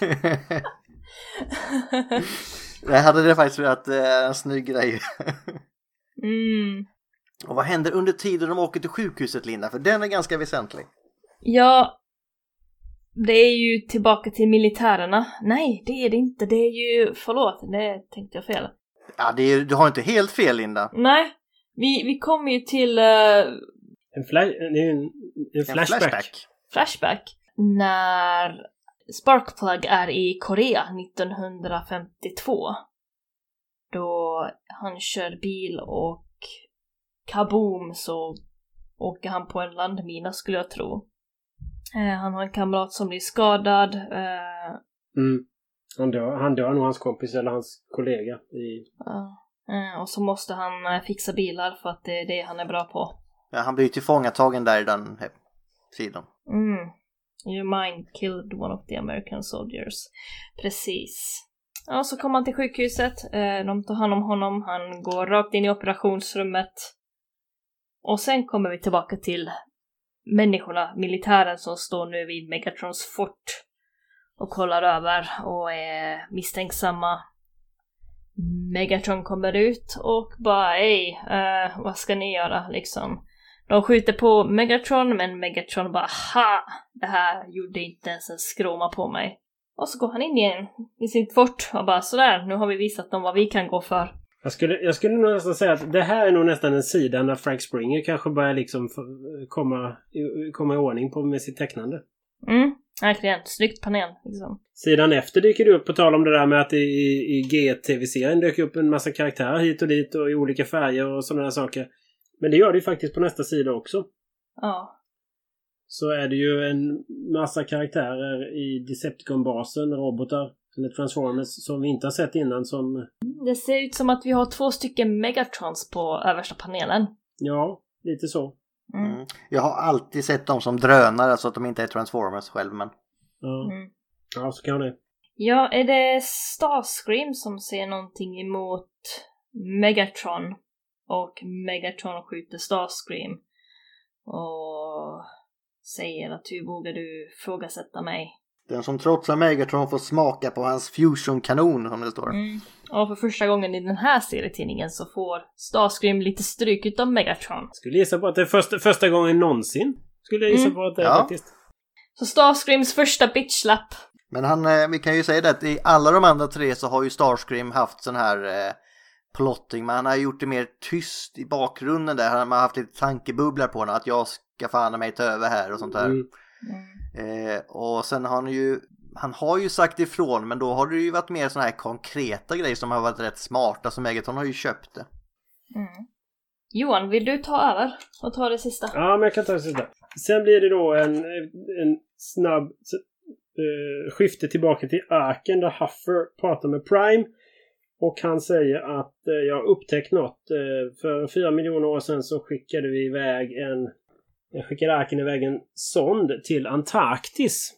<laughs> Jag hade det faktiskt varit eh, en snygg grej. mm. och vad händer under tiden de åker till sjukhuset Linda? För den är ganska väsentlig. Ja, det är ju tillbaka till militärerna. Nej, det är det inte. Det är ju, förlåt, det tänkte jag fel. Ja, det är, du har inte helt fel Linda. Nej, vi, vi kommer ju till eh, En, fla- ju en, en En flashback. flashback. Flashback när Sparkplug är i Korea 1952. Då han kör bil och kaboom så åker han på en landmina skulle jag tro. Eh, han har en kamrat som blir skadad. Eh, Mm. Han dör, han dör nog hans kompis eller hans kollega i... Ja. Eh, Och så måste han fixa bilar för att det är det han är bra på. Ja, han blir tillfångatagen där i den sidan. Mm. Your mind killed one of the American soldiers. Precis. Ja, så kommer han till sjukhuset. De tar hand om honom. Han går rakt in i operationsrummet. Och sen kommer vi tillbaka till människorna, militären som står nu vid Megatrons fort och kollar över och är misstänksamma. Megatron kommer ut och bara hej, uh, eh, vad ska ni göra liksom? De skjuter på Megatron men Megatron bara ha! Det här gjorde inte ens en skråma på mig. Och så går han in igen i sitt fort och bara sådär, nu har vi visat dem vad vi kan gå för. Jag skulle, jag skulle nog nästan säga att det här är nog nästan en sida när Frank Springer kanske börjar liksom komma, komma i ordning på med sitt tecknande. Mm, verkligen. Snyggt panel liksom. Sidan efter dyker det upp, på tal om det där med att i, i G-tv-serien dök upp en massa karaktärer hit och dit och i olika färger och sådana där saker. Men det gör det ju faktiskt på nästa sida också. Ja. Så är det ju en massa karaktärer i Decepticon-basen, robotar, eller Transformers, som vi inte har sett innan som... Det ser ut som att vi har två stycken Megatrons på översta panelen. Ja, lite så. Mm. Mm. Jag har alltid sett dem som drönare så att de inte är Transformers själv men Ja, Mm. ja så kan det. Ja, är det Starscream som ser någonting emot Megatron? Och Megatron skjuter Starscream. Och säger att hur vågar du ifrågasätta mig? Den som trotsar Megatron får smaka på hans fusion-kanon som det står. Mm. Och för första gången i den här serietidningen så får Starscream lite stryk utav Megatron. Skulle gissa på att det är första, första gången någonsin. Skulle jag gissa Mm. på att det är Ja. faktiskt. Så Starscreams första bitchlap. Men han, eh, vi kan ju säga det att i alla de andra tre så har ju Starscream haft sån här eh, plotting, men han har gjort det mer tyst i bakgrunden där. Han har haft lite tankebubblor på honom, att jag ska fan mig ta över här och sånt där. Mm. Eh, och sen har han ju, han har ju sagt ifrån, men då har det ju varit mer såna här konkreta grejer som har varit rätt smarta, så Megaton har ju köpt det. Mm. Johan, vill du ta över och ta det sista? Ja, men jag kan ta det sista. Sen blir det då en, en snabb eh, skifte tillbaka till Arken där Huffer pratar med Prime. Och han säger att eh, jag har upptäckt något. Eh, för fyra miljoner år sedan så skickade vi iväg en... Jag skickade Arken iväg en sond till Antarktis.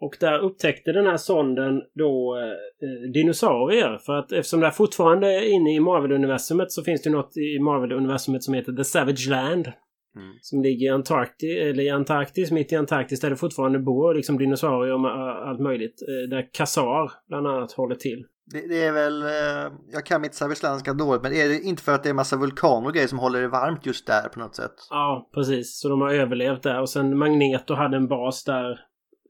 Och där upptäckte den här sonden då eh, eh dinosaurier. För att eftersom det är fortfarande inne i Marvel-universumet så finns det något i Marvel-universumet som heter The Savage Land. Mm. Som ligger i Antarktis, eller i Antarktis, mitt i Antarktis där det fortfarande bor liksom dinosaurier och allt möjligt. Eh, Där Kazar bland annat håller till. Det, det är väl, eh, jag kan mitt savistländska dåligt, men är det inte för att det är massa vulkaner och grejer som håller det varmt just där på något sätt? Ja, precis. Så de har överlevt där. Och sen Magneto hade en bas där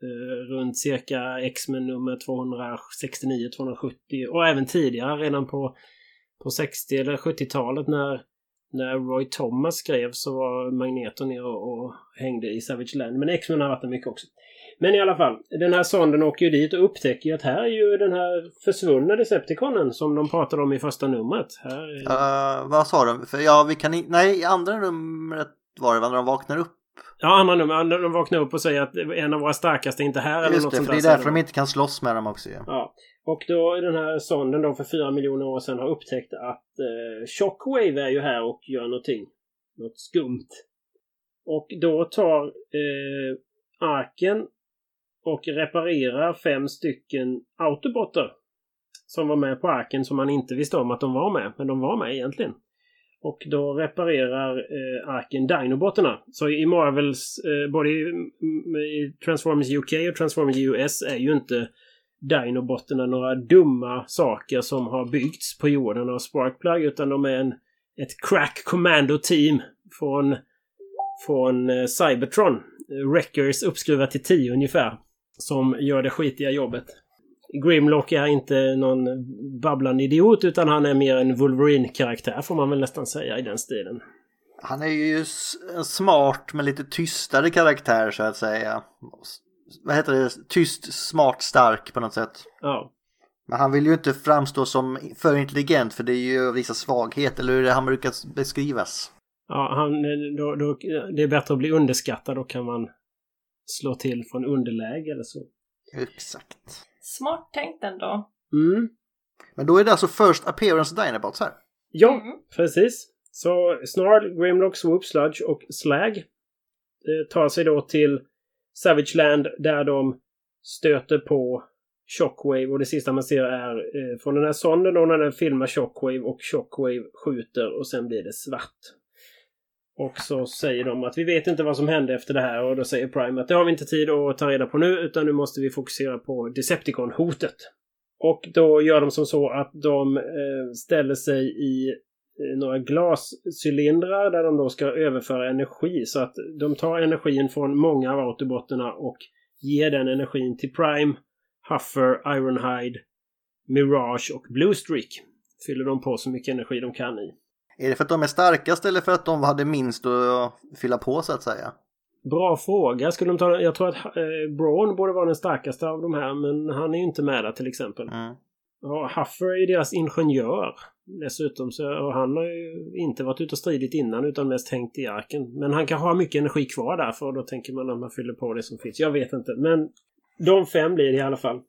eh, runt cirka X-Men nummer 269-270 och även tidigare redan på, på 60 eller 70-talet när, när Roy Thomas skrev så var Magneto nere och, och hängde i Savage Land. Men X-Men har varit där mycket också. Men i alla fall, den här sonden åker ju dit och upptäcker ju att här är ju den här försvunna Decepticonen som de pratade om i första numret. Här är... Uh, vad sa de? För ja, vi kan i, nej, i andra numret var det va, när de vaknar upp. Ja, andra nummer. De vaknar upp och säger att en av våra starkaste är inte här eller Just något det, sånt det är därför de inte kan slåss med dem också ju. Ja. Och då är den här sonden då för fyra miljoner år sedan har upptäckt att eh, Shockwave är ju här och gör någonting. Något skumt. Och då tar eh, Arken och reparerar fem stycken Autobotter. Som var med på Arken som man inte visste om att de var med. Men de var med egentligen. Och då reparerar eh, Arken Dinobotarna. Så i Marvels, eh, både i, i Transformers UK och Transformers US är ju inte Dinobotterna några dumma saker som har byggts på jorden av Sparkplug utan de är en, ett crack commando team från, från eh, Cybertron. Wreckers uppskruvat till 10 ungefär. Som gör det skitiga jobbet. Grimlock är inte någon babblande idiot utan han är mer en Wolverine-karaktär får man väl nästan säga i den stilen. Han är ju en smart men lite tystare karaktär så att säga. Vad heter det? Tyst, smart, stark på något sätt. Ja. Men han vill ju inte framstå som för intelligent för det är ju vissa svaghet eller hur det han brukar beskrivas. Ja, han, då, då, det är bättre att bli underskattad. Då kan man slå till från underläge eller så. Exakt. Smart tänkt ändå. Mm. Men då är det alltså first appearance Dinobots här. Ja, Mm. precis. Så Snarl, Grimlock, Swoop, Sludge och Slag eh, tar sig då till Savage Land där de stöter på Shockwave och det sista man ser är eh, från den här sonden då när den filmar Shockwave och Shockwave skjuter och sen blir det svart. Och så säger de att vi vet inte vad som hände efter det här och då säger Prime att det har vi inte tid att ta reda på nu utan nu måste vi fokusera på Decepticon-hotet. Och då gör de som så att de eh, ställer sig i eh, några glascylindrar där de då ska överföra energi. Så att de tar energin från många av autobotterna och ger den energin till Prime. Huffer, Ironhide, Mirage och Bluestreak. Fyller de på så mycket energi de kan i. Är det för att de är starkast eller för att de hade minst att fylla på så att säga? Bra fråga. Skulle de ta, jag tror att eh, Braun borde vara den starkaste av de här men han är ju inte med där till exempel. Mm. Ja, Huffer är ju deras ingenjör. Dessutom så och han har ju inte varit ute och stridit innan utan mest hängt i arken. Men han kan ha mycket energi kvar därför och då tänker man att man fyller på det som finns. Jag vet inte men de fem blir det i alla fall.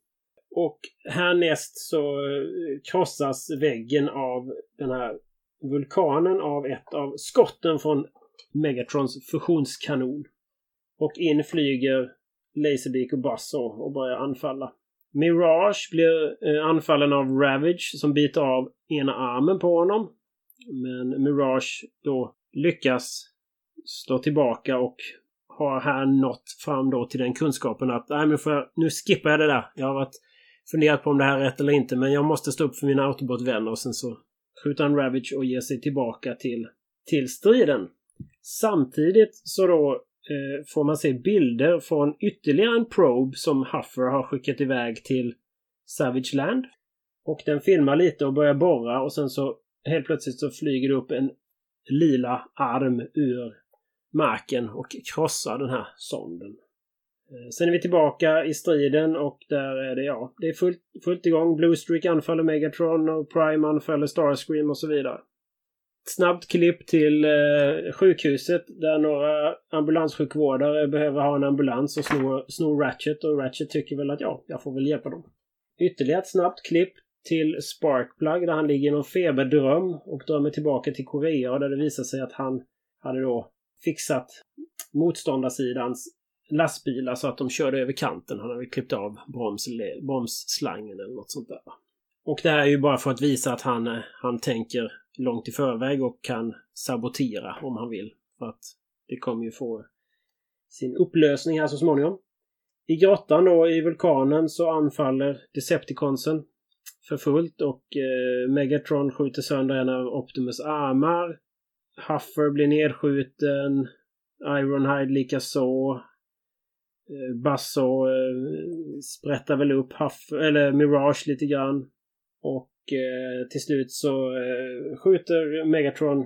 Och härnäst så eh, krossas väggen av den här vulkanen av ett av skotten från Megatrons fusionskanon. Och in flyger Laserbeak och Buzzo och börjar anfalla. Mirage blir eh, anfallen av Ravage som biter av ena armen på honom. Men Mirage då lyckas stå tillbaka och har här nått fram då till den kunskapen att nej men jag, nu skippar jag det där. Jag har varit funderat på om det här är rätt eller inte men jag måste stå upp för mina Autobot-vänner och sen så skjuter han Ravage och ger sig tillbaka till, till striden. Samtidigt så då eh, får man se bilder från ytterligare en probe som Huffer har skickat iväg till Savage Land. Och den filmar lite och börjar borra och sen så helt plötsligt så flyger det upp en lila arm ur marken och krossar den här sonden. Eh, sen är vi tillbaka i striden och där är det ja, det är fullt, fullt igång. Bluestreak anfaller Megatron och Prime anfaller Starscream och så vidare. Snabbt klipp till eh, sjukhuset där några ambulanssjukvårdare behöver ha en ambulans och snor, snor Ratchet och Ratchet tycker väl att ja, jag får väl hjälpa dem. Ytterligare ett snabbt klipp till Sparkplug där han ligger i någon feberdröm och drömmer tillbaka till Korea där det visar sig att han hade då fixat motståndarsidans lastbilar så att de körde över kanten. Han hade klippt av broms, bromsslangen eller något sånt där. Och det här är ju bara för att visa att han, han tänker långt i förväg och kan sabotera om han vill. För att det kommer ju få sin upplösning här så småningom. I grottan då, i vulkanen, så anfaller Decepticonsen för fullt och eh, Megatron skjuter sönder en av Optimus armar. Huffer blir nedskjuten. Ironhide likaså. Eh, Basso eh, sprättar väl upp Huff, eller Mirage lite grann. Och eh, till slut så eh, skjuter Megatron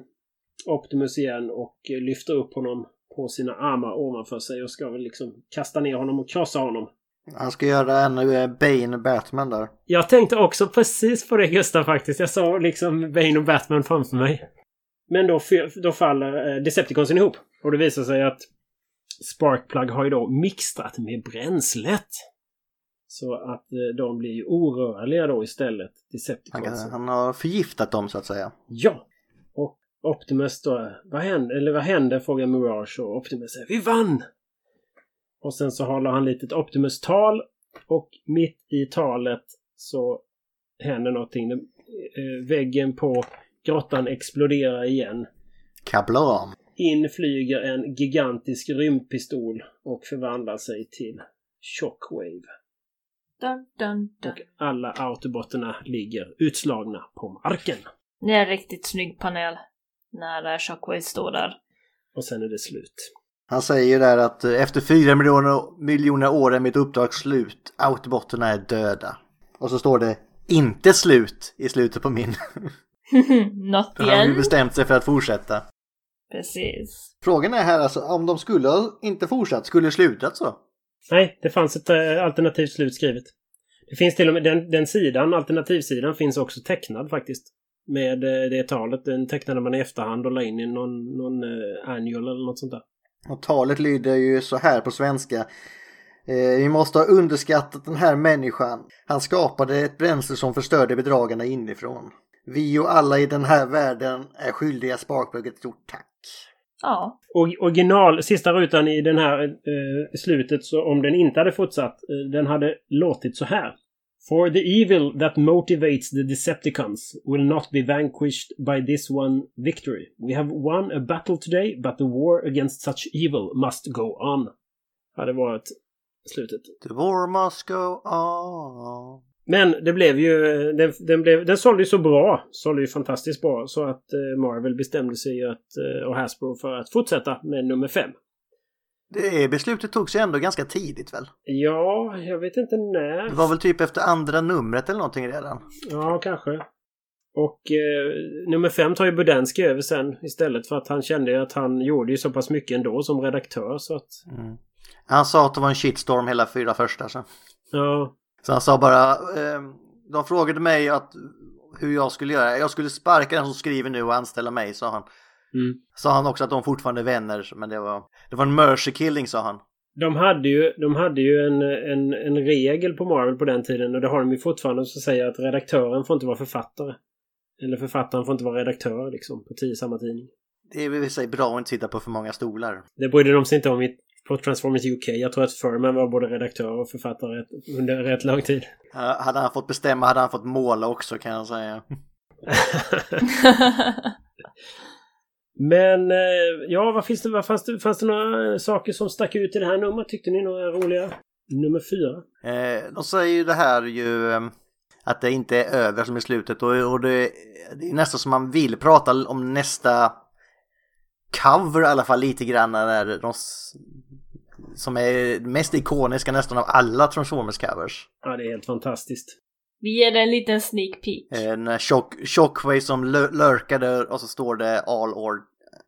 Optimus igen och eh, lyfter upp honom på sina armar ovanför sig och ska väl liksom kasta ner honom och krossa honom. Han ska göra en eh, Bane Batman där. Jag tänkte också precis på det Gustav faktiskt. Jag såg liksom Bane och Batman framför mig. Men då, då faller Decepticonsen ihop. Och det visar sig att Sparkplug har ju då mixtrat med bränslet. Så att eh, de blir ju orörliga då istället. Han, han har förgiftat dem så att säga. Ja! Och Optimus då, vad hände? Eller vad hände? Frågar Mirage och Optimus säger Vi vann! Och sen så håller han litet Optimus-tal och mitt i talet så händer någonting. Eh, väggen på grottan exploderar igen. Kablam! In flyger en gigantisk rymdpistol och förvandlar sig till Shockwave. Dun, dun, dun. Och alla autobotterna ligger utslagna på marken. Det är en riktigt snygg panel. När eh, Shockwave står där. Och sen är det slut. Han säger ju där att eh, efter fyra miljoner, miljoner år är mitt uppdrag slut. Autobotterna är döda. Och så står det inte slut i slutet på min. <laughs> <laughs> Not the Han har ju bestämt sig för att fortsätta. Precis. Frågan är här alltså om de skulle ha inte fortsatt, skulle det slutat så? Nej, det fanns ett äh, alternativt slut skrivet. Det finns till och med den, den sidan, alternativsidan, finns också tecknad faktiskt. Med äh, det talet. Den tecknade man i efterhand och la in i någon, någon äh, annual eller något sånt där. Och talet lyder ju så här på svenska. Vi måste ha underskattat den här människan. Han skapade ett bränsle som förstörde bedragarna inifrån. Vi och alla i den här världen är skyldiga Sparkplug ett stort tack. Ja. Och original, sista rutan i den här eh, slutet, så om den inte hade fortsatt, eh, den hade låtit så här. For the evil that motivates the Decepticons will not be vanquished by this one victory. We have won a battle today, but the war against such evil must go on. Hade varit slutet. The war must go on. Men det blev ju... Den, den, blev, den sålde ju så bra. Sålde ju fantastiskt bra. Så att eh, Marvel bestämde sig att, eh, och Hasbro för att fortsätta med nummer fem. Det beslutet togs ju ändå ganska tidigt väl? Ja, jag vet inte när. Det var väl typ efter andra numret eller någonting redan? Ja, kanske. Och eh, nummer fem tar ju Budenski över sen istället för att han kände att han gjorde ju så pass mycket ändå som redaktör så att... Mm. Han sa att det var en shitstorm hela fyra första så. Ja. Så han sa bara, eh, de frågade mig att hur jag skulle göra. Jag skulle sparka den som skriver nu och anställa mig, sa han. Mm. Sa han också att de fortfarande är vänner, men det var, det var en mercy killing, sa han. De hade ju, de hade ju en, en, en regel på Marvel på den tiden och det har de ju fortfarande som säger att redaktören får inte vara författare. Eller författaren får inte vara redaktör liksom på tio samma tidning. Det är väl i sig bra att inte sitta på för många stolar. Det brydde de sig inte om i, på Transformers UK. Jag tror att Furman var både redaktör och författare under rätt lång tid. Hade han fått bestämma hade han fått måla också kan jag säga. <laughs> Men eh, ja, vad finns det, vad fanns, det, fanns det några saker som stack ut i det här numret? Tyckte ni några roliga? Nummer fyra. Eh, de säger ju det här ju eh, att det inte är över som i slutet och, och det, det, är nästan som man vill prata om nästa cover i alla fall lite grann när de som är mest ikoniska nästan av alla Transformers covers. Ja, det är helt fantastiskt. Vi ger det en liten sneak peek. En eh, chock, Shockwave som lurkade och så står det all or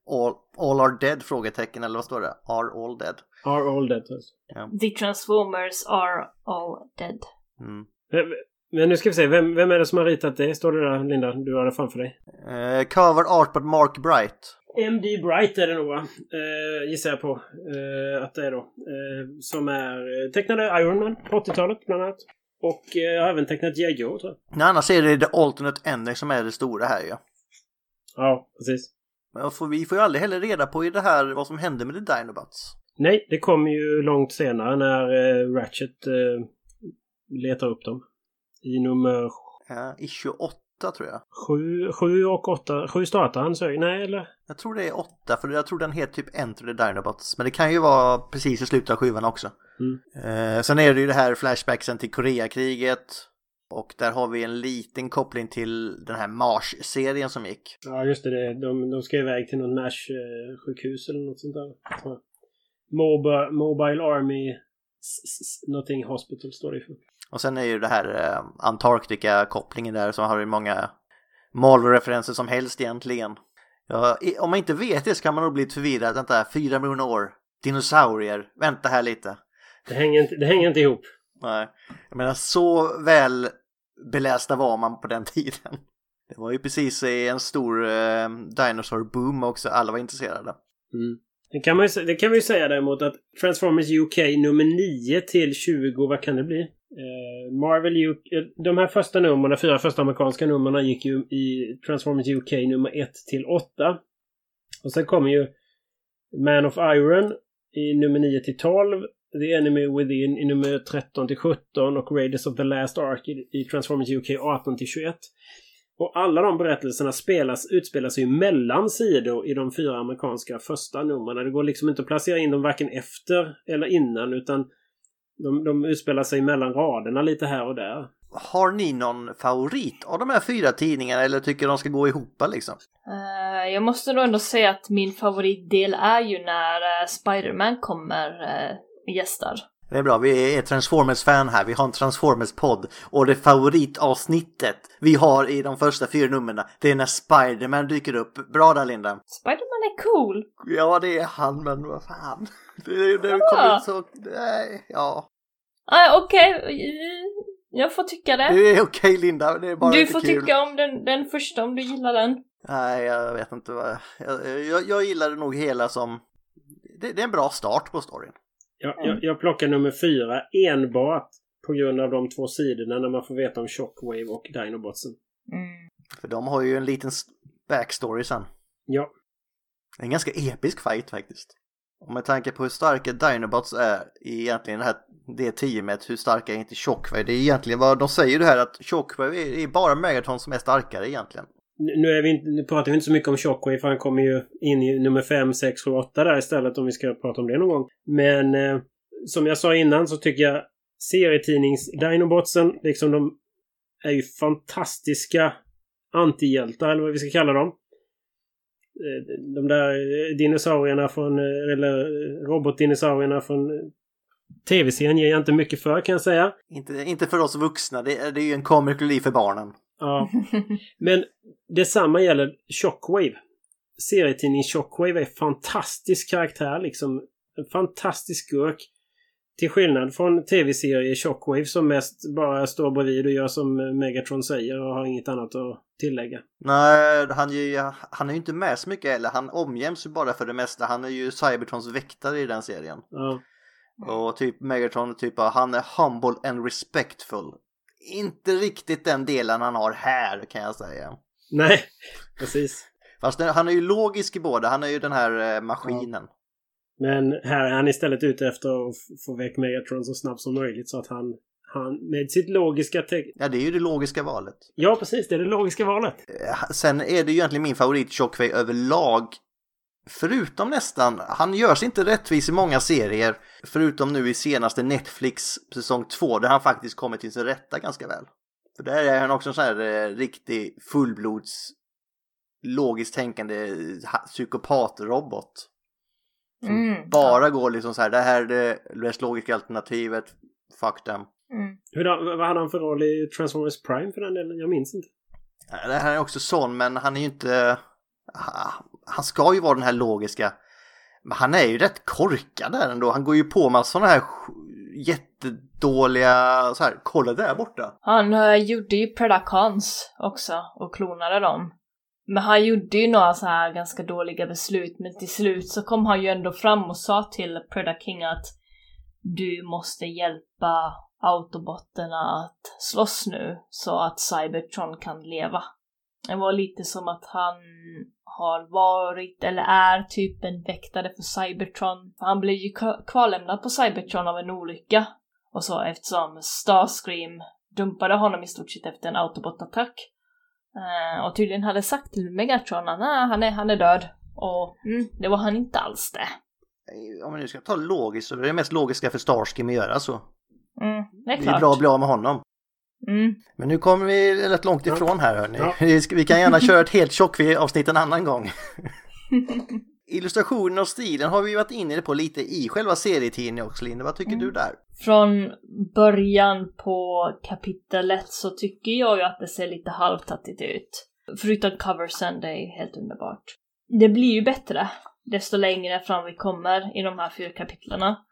all, all are dead? Frågetecken eller vad står det? Are all dead? Are all dead. Alltså. Ja. The Transformers are all dead. Mm. Men nu ska vi se, vem, vem är det som har ritat det? Står det där Linda? Du har det framför dig. Uh, cover art by Mark Bright. MD Bright är det nog va? Uh, gissar jag på. Uh, att det är då. Uh, som är tecknade Iron Man på 80-talet bland annat. Och jag har även tecknat G.I. Tror jag. Nej, annars är det The Alternate Ending som är det stora här. Ja. ja, precis. Men får, vi får ju aldrig heller reda på i det här vad som hände med The Dinobots. Nej, det kommer ju långt senare när Ratchet letar upp dem. I nummer... Ja, i 28 tror jag. 7, 7 och 8. 7 startar han så, nej eller? Jag tror det är 8 för jag tror den heter typ Enter the Dinobots. Men det kan ju vara precis i slutet av sjuan också. Mm. Eh, sen är det ju det här flashbacksen till Koreakriget. Och där har vi en liten koppling till den här Mars-serien som gick. Ja just det, de, de ska iväg till något Nash-sjukhus eller något sånt där. Mobile, Mobile Army någonting Hospital står det för. Och sen är ju det här eh, Antarktika-kopplingen där så har vi många Marvel-referenser som helst egentligen. Ja, om man inte vet det så kan man nog bli förvirrad. Vänta, fyra miljoner år. Dinosaurier. Vänta här lite. Det hänger inte, det hänger inte ihop. Nej. Jag menar så väl belästa var man på den <laughs> tiden. Det var ju precis en stor eh, dinosaur-boom också. Alla var intresserade. Mm. Det kan, man, det kan vi ju säga däremot att Transformers UK nummer 9 till 20, vad kan det bli? Eh, Marvel UK, eh, de här första numren, de fyra första amerikanska numren gick ju i Transformers UK nummer 1 till 8. Och sen kommer ju Man of Iron i nummer 9 till 12. The Enemy Within i nummer 13 till 17 och Raiders of the Last Ark i Transformers UK 18 till 21. Och alla de berättelserna spelas, utspelar sig mellan sidor i de fyra amerikanska första numren. Det går liksom inte att placera in dem varken efter eller innan utan de, de utspelar sig mellan raderna lite här och där. Har ni någon favorit av de här fyra tidningarna eller tycker de ska gå ihop liksom? Uh, jag måste nog ändå säga att min favoritdel är ju när uh, Spiderman kommer uh, och gästar. Det är bra, vi är Transformers-fan här, vi har en Transformers-podd och det favoritavsnittet vi har i de första fyra numren det är när Spiderman dyker upp. Bra där Linda! Spiderman är cool! Ja, det är han, men vad fan. Det, det kommer så... Nej, ja. Ah, Okej, okay. jag får tycka det. Det är okej okay, Linda, det är bara Du får kul. tycka om den, den första om du gillar den. Nej, jag vet inte vad... Jag, jag, jag gillar det nog hela som... Det, det är en bra start på storyn. Jag, jag, jag plockar nummer fyra enbart på grund av de två sidorna när man får veta om Shockwave och Dinobotsen. Mm. För de har ju en liten backstory sen. Ja. En ganska episk fight faktiskt. Och med tanke på hur starka Dinobots är i egentligen det här det teamet, hur starka är inte Shockwave? Det är egentligen vad de säger det här att Shockwave är, är bara Megaton som är starkare egentligen. Nu, är vi inte, nu pratar vi inte så mycket om Shockwave för han kommer ju in i nummer 5, 6, 7, 8 där istället om vi ska prata om det någon gång. Men eh, som jag sa innan så tycker jag serietidnings-Dinobotsen, liksom de är ju fantastiska antihjältar eller vad vi ska kalla dem. Eh, de där eh, dinosaurierna från, eh, eller robotdinosaurierna från tv-serien ger jag inte mycket för kan jag säga. Inte, inte för oss vuxna, det är, det är ju en comic relief för barnen. Ja. <laughs> Men detsamma gäller Shockwave. Serietidningen Shockwave är fantastisk karaktär liksom. En fantastisk skurk. Till skillnad från tv-serier Shockwave som mest bara står bredvid och gör som Megatron säger och har inget annat att tillägga. Nej, han, är han är ju inte med så mycket heller. Han omgäms ju bara för det mesta. Han är ju Cybertrons väktare i den serien. Ja. Och typ Megatron, typ han är humble and respectful. Inte riktigt den delen han har här kan jag säga. Nej, precis. Fast han är ju logisk i båda. Han är ju den här eh, maskinen. Ja. Men här är han istället ute efter att få väck Megatron så snabbt som möjligt så att han, han med sitt logiska... Te- ja, det är ju det logiska valet. Ja, precis. Det är det logiska valet. Eh, sen är det ju egentligen min favorit Shockwave överlag. Förutom nästan, han görs inte rättvis i många serier. Förutom nu i senaste Netflix säsong 2 där han faktiskt kommer till sin rätta ganska väl. För där är han också en sån här eh, riktig fullblods logiskt tänkande psykopatrobot. Mm, bara ja. går liksom så här, det här är det mest logiska alternativet, fuck them. Mm. Hur, vad hade han för roll i Transformers Prime för den delen? Jag minns inte. Det här är också sån, men han är ju inte... Han ska ju vara den här logiska. Men han är ju rätt korkad där ändå. Han går ju på med sådana här jättedåliga, så här, kolla där borta. Han uh, gjorde ju Predacons också och klonade dem. Men han gjorde ju några så här ganska dåliga beslut, men till slut så kom han ju ändå fram och sa till Predaking att du måste hjälpa autobotterna att slåss nu så att Cybertron kan leva. Det var lite som att han har varit eller är typ en väktare för Cybertron. Han blev ju kvarlämnad på Cybertron av en olycka. Och så eftersom Starscream dumpade honom i stort sett efter en autobotattack Uh, och tydligen hade sagt till Megatron att nah, han, är, han är död. Och mm, det var han inte alls det. Om man nu ska ta logiskt så är det mest logiska för Starskim att göra så. Mm, det är klart. Det är bra att bli av med honom. Mm. Men nu kommer vi rätt långt ifrån här hörni. Ja. Vi kan gärna <laughs> köra ett helt tjockvi-avsnitt en annan gång. <laughs> Illustrationen och stilen har vi varit inne på lite i själva serietidningen också Linda. Vad tycker mm. du där? Från början på kapitel 1 så tycker jag ju att det ser lite halvtattigt ut. Förutom coversen, det är helt underbart. Det blir ju bättre desto längre fram vi kommer i de här fyra kapitlerna.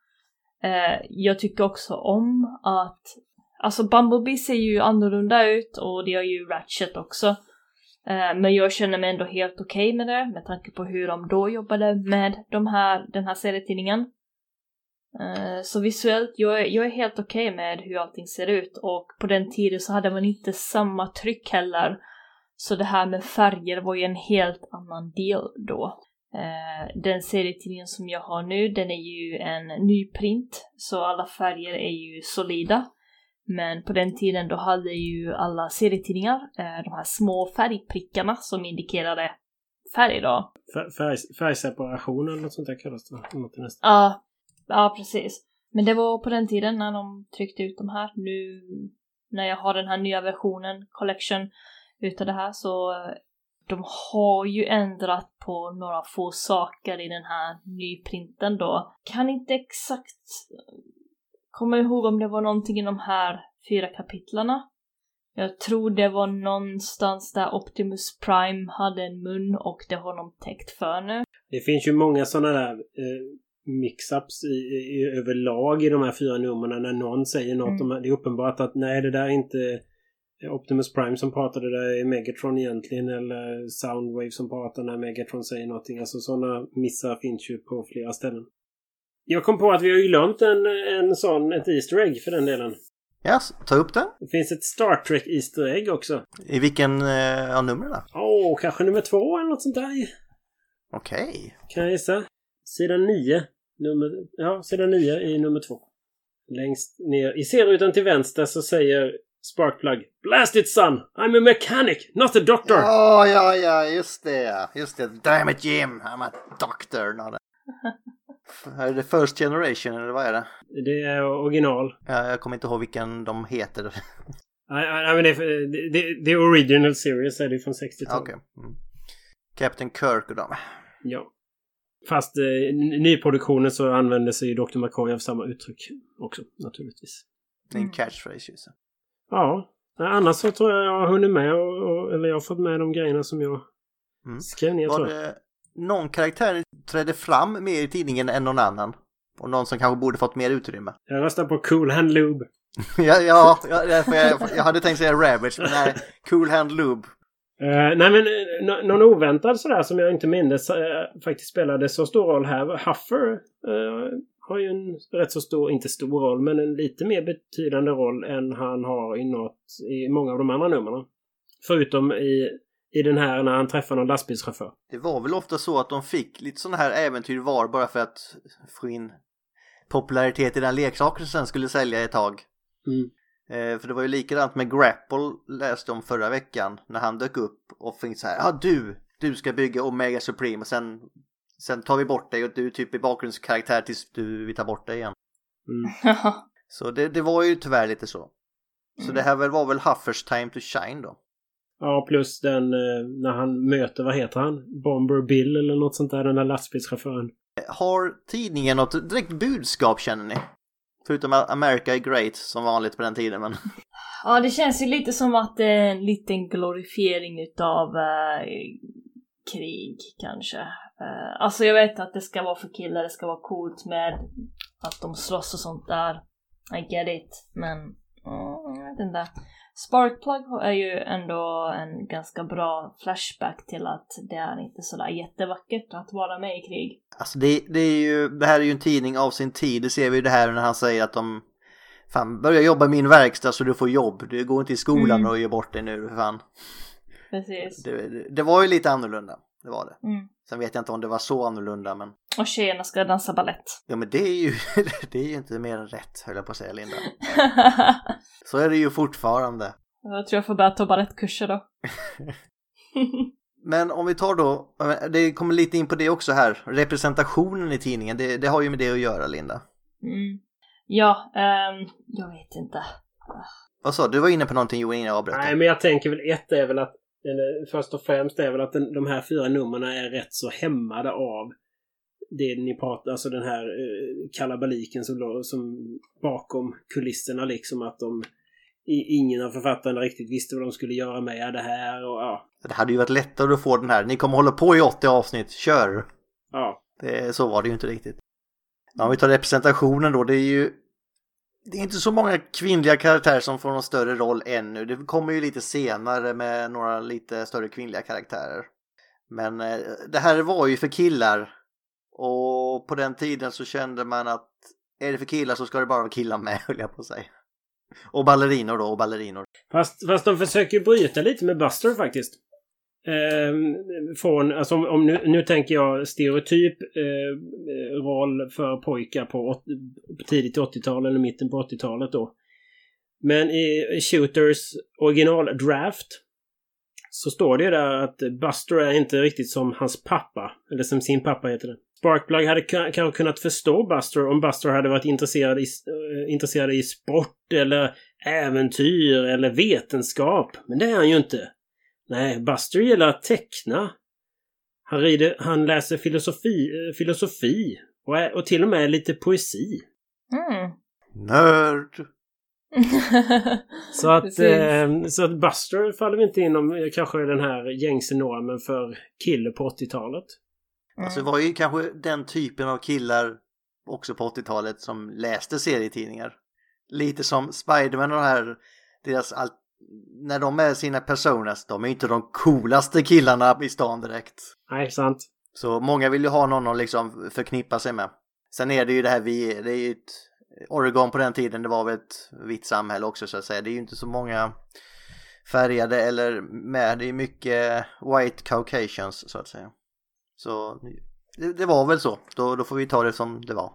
Eh, jag tycker också om att Alltså Bumblebee ser ju annorlunda ut och det gör ju Ratchet också. Eh, men jag känner mig ändå helt okej okay med det med tanke på hur de då jobbade med de här, den här serietidningen. Eh, så visuellt, jag är, jag är helt okej okay med hur allting ser ut och på den tiden så hade man inte samma tryck heller. Så det här med färger var ju en helt annan del då. Eh, den serietidningen som jag har nu, den är ju en ny print, så alla färger är ju solida. Men på den tiden då hade ju alla serietidningar eh, de här små färgprickarna som indikerade färg då. Färg, färgseparation eller något sånt där kallas det. Ja, ja, precis. Men det var på den tiden när de tryckte ut de här. Nu när jag har den här nya versionen, collection, utav det här så de har ju ändrat på några få saker i den här nyprinten då. Kan inte exakt komma ihåg om det var någonting i de här fyra kapitlarna. Jag tror det var någonstans där Optimus Prime hade en mun och det har de täckt för nu. Det finns ju många sådana där eh, mix-ups i, i, överlag i de här fyra numren när någon säger något. Mm. Om, det är uppenbart att nej, det där är inte Optimus Prime som pratar, det där är Megatron egentligen eller Soundwave som pratar när Megatron säger någonting. Alltså sådana missar finns ju på flera ställen. Jag kom på att vi har ju glömt en, en sån, ett Easter Egg för den delen. Ja, yes, ta upp den. Det finns ett Star Trek Easter Egg också. I vilken eh, av numren då? Åh, oh, kanske nummer två eller något sånt där. Okej. Okay. Kan jag gissa? Sidan nio. Nummer, ja, sidan nio i nummer två. Längst ner i serierutan till vänster så säger Sparkplug Blast it son! I'm a mechanic, not a doctor! Ja, ja, ja, just det. Just det. Damn it Jim, I'm a doctor, not a... <laughs> Är det First Generation eller vad är det? Det är original. Ja, jag kommer inte ihåg vilken de heter. <laughs> Nej, men det är, det, det är original series är det från 60-talet. Okay. Mm. Captain Kirk och dem. Ja. Fast eh, i nyproduktionen så använder sig Dr. McCoy av samma uttryck också naturligtvis. Det är en Mm. catchphrase ju. så. Ja. Annars så tror jag jag har hunnit med och, och, eller jag har fått med de grejerna som jag Mm. skrev ner Var tror jag. det någon karaktär trädde fram mer i tidningen än någon annan? Och någon som kanske borde fått mer utrymme? Jag röstar på Cool Hand Lube. <laughs> ja, ja, ja därför jag, jag hade tänkt säga Ravage, men nej, Cool Hand Lube. Eh, nej men eh, nå- någon oväntad sådär som jag inte mindes eh, faktiskt spelade så stor roll här. Huffer eh, har ju en rätt så stor, inte stor roll, men en lite mer betydande roll än han har i något, i många av de andra numren. Förutom i, i den här när han träffar någon lastbilschaufför. Det var väl ofta så att de fick lite sådana här äventyr var bara för att få in popularitet i den leksaken som sen skulle sälja ett tag. Mm. Eh, för det var ju likadant med Grapple läste om förra veckan när han dök upp och fick så här, ja du, du ska bygga Omega Supreme och sen, sen tar vi bort dig och du är typ i bakgrundskaraktär tills du, vi tar bort dig igen. Mm. <laughs> Så det, det var ju tyvärr lite så. Så Mm. det här var väl Huffers time to shine då. Ja, plus den eh, när han möter, vad heter han? Bomber Bill eller något sånt där, den där lastbilschauffören. Har tidningen något direkt budskap känner ni? Förutom att America är great som vanligt på den tiden men <laughs> Ja, det känns ju lite som att det är en liten glorifiering utav eh, krig kanske. Eh, alltså jag vet att det ska vara för killar, det ska vara coolt med att de slåss och sånt där. I get it. Men, mm, jag vet inte. Sparkplug är ju ändå en ganska bra flashback till att det är inte sådär jättevackert att vara med i krig. Alltså det, det är ju, det här är ju en tidning av sin tid. Det ser vi ju det här när han säger att de Fan, börja jobba i min verkstad så du får jobb. Du går inte i skolan Mm. och gör bort dig nu för fan. Precis. Det, det, det var ju lite annorlunda. Det var det. Mm. Sen vet jag inte om det var så annorlunda men Och tjejerna ska dansa ballett. Ja men det är ju, <laughs> det är ju inte mer än rätt höll jag på att säga Linda. <laughs> Så är det ju fortfarande. jag tror jag får börja ta balettkurser då. <laughs> Men om vi tar då, det kommer lite in på det också här, representationen i tidningen, det, det har ju med det att göra Linda. Mm. Ja, ehm, jag vet inte. Vad sa du? Du var inne på någonting Johan innan jag avbröt. Nej, men jag tänker väl ett är väl att, eller först och främst är väl att den, de här fyra numren är rätt så hämmade av det ni pratar, alltså den här eh, kalabaliken som, som bakom kulisserna liksom att de i, ingen av författarna riktigt visste vad de skulle göra med det här och ja. Det hade ju varit lättare att få den här, ni kommer hålla på i 80 avsnitt, kör! Ja. Det, så var det ju inte riktigt. Ja, om vi tar representationen då, det är ju det är inte så många kvinnliga karaktärer som får någon större roll ännu. Det kommer ju lite senare med några lite större kvinnliga karaktärer. Men eh, det här var ju för killar. Och på den tiden så kände man att är det för killar så ska det bara vara killar med, <laughs> höll jag på att säga. Och ballerinor då, och ballerinor. Fast, fast de försöker bryta lite med Buster faktiskt. Eh, från, alltså om, om nu, nu tänker jag stereotyp eh, roll för pojkar på åt, tidigt 80-tal eller mitten på 80-talet då. Men i Shooters original draft så står det ju där att Buster är inte riktigt som hans pappa. Eller som sin pappa heter det. Sparkplug hade ka- kanske kunnat förstå Buster om Buster hade varit intresserad i, eh, intresserad i sport eller äventyr eller vetenskap. Men det är han ju inte. Nej, Buster gillar att teckna. Han, rider, han läser filosofi, eh, filosofi och, är, och till och med lite poesi. Mm. Nörd! <laughs> Så att, eh, så att Buster faller vi inte inom eh, kanske den här gängse normen för kille på 80-talet. Alltså det Mm. var ju kanske den typen av killar också på 80-talet som läste serietidningar. Lite som Spiderman och de här, deras allt när de är sina personas, de är inte de coolaste killarna i stan direkt. Nej, sant. Så många vill ju ha någon att liksom förknippa sig med. Sen är det ju det här vi, det är ju ett, Oregon på den tiden, det var väl ett vitt samhälle också så att säga. Det är ju inte så många färgade eller med, det är mycket white caucasians så att säga. Så det, det var väl så, då, då får vi ta det som det var.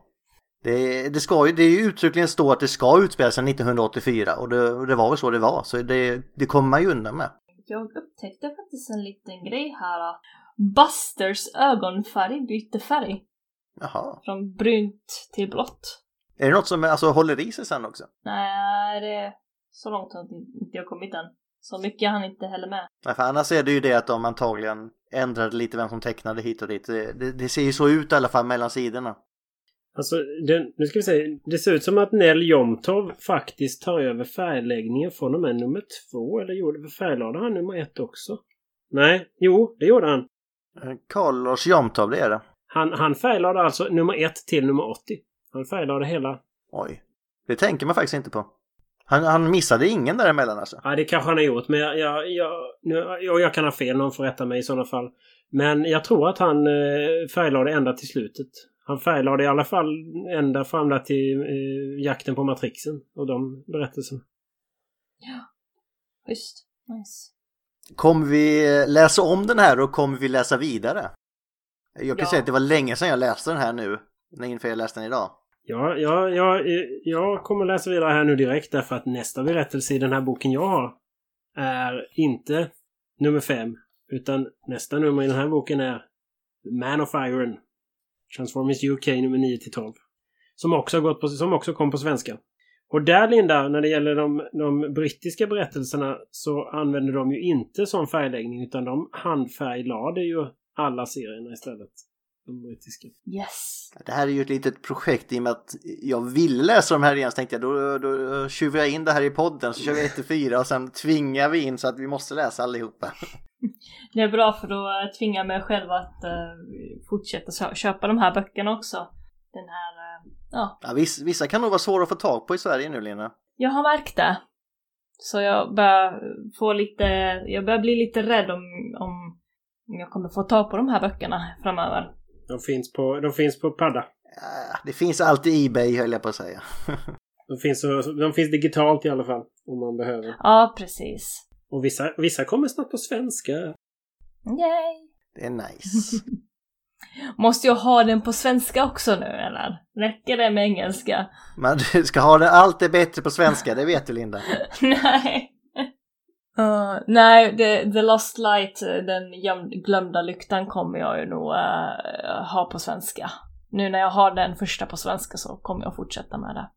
Det, det, ska ju, det är ju uttryckligen stå att det ska utspela sig 1984 och det, det var väl så det var, så det, det kommer man ju undan med. Jag upptäckte faktiskt en liten grej här. Busters ögonfärg bytte färg. Jaha. Från brunt till blått. Är det något som alltså, håller i sig sen också? Nej, det är så långt har inte jag kommit än. Så mycket han inte heller med. Nej, för annars är det ju det att de antagligen ändrade lite vem som tecknade hit och dit. Det, det, det ser ju så ut i alla fall mellan sidorna. Alltså, den, nu ska vi se. Det ser ut som att Nell Jomtov faktiskt tar över färgläggningen från och med nummer två. Eller gjorde färglade han nummer ett också? Nej, jo, det gjorde han. Eh, Carlos Jomtov, det är det. Han, han färglade alltså nummer ett till nummer 80. Han färglade hela. Oj. Det tänker man faktiskt inte på. Han, han missade ingen däremellan alltså. Ja, det kanske han har gjort. Men jag, jag, jag, nu, jag, jag kan ha fel. Någon får rätta mig i sådana fall. Men jag tror att han eh, färglade ända till slutet. Han färglade i alla fall ända fram där till eh, jakten på Matrixen och de berättelserna. Ja. Schysst. Nice. Kommer vi läsa om den här och kommer vi läsa vidare? Jag kan Ja. säga att det var länge sedan jag läste den här nu. Inför jag läste den idag. Ja, ja, ja, jag kommer läsa vidare här nu direkt därför att nästa berättelse i den här boken jag har är inte nummer fem. Utan nästa nummer i den här boken är Man of Iron. Transformers UK nummer 9 till 12. Som också, gått på, som också kom på svenska. Och där Linda, när det gäller de, de brittiska berättelserna så använder de ju inte sån färgläggning utan de handfärglade ju alla serierna istället. De brittiska. Yes. Det här är ju ett litet projekt i och med att jag ville läsa de här igen så tänkte jag då, då tjuvar jag in det här i podden så kör vi 1 till 4 och sen tvingar vi in så att vi måste läsa allihopa. <laughs> Det är bra för då tvingar jag mig själv att eh, fortsätta köpa de här böckerna också. Den här, eh, ja. Ja, vissa, kan nog vara svåra att få tag på i Sverige nu Lina. Jag har märkt det. Så jag börjar få lite, jag börjar bli lite rädd om, om jag kommer få tag på de här böckerna framöver. De finns på, de finns på padda. Ja, det finns alltid Ebay höll jag på att säga. <laughs> De finns, de finns digitalt i alla fall. Om man behöver. Ja, precis. Och vissa, vissa kommer snart på svenska. Yay! Det är nice. <laughs> Måste jag ha den på svenska också nu eller? Räcker det med engelska? Men du ska ha det, allt är bättre på svenska, det vet du Linda. <laughs> nej. Uh, nej, the, the Lost Light, eh, den glömda lyktan kommer jag ju nog eh, ha på svenska. Nu när jag har den första på svenska så kommer jag fortsätta med det.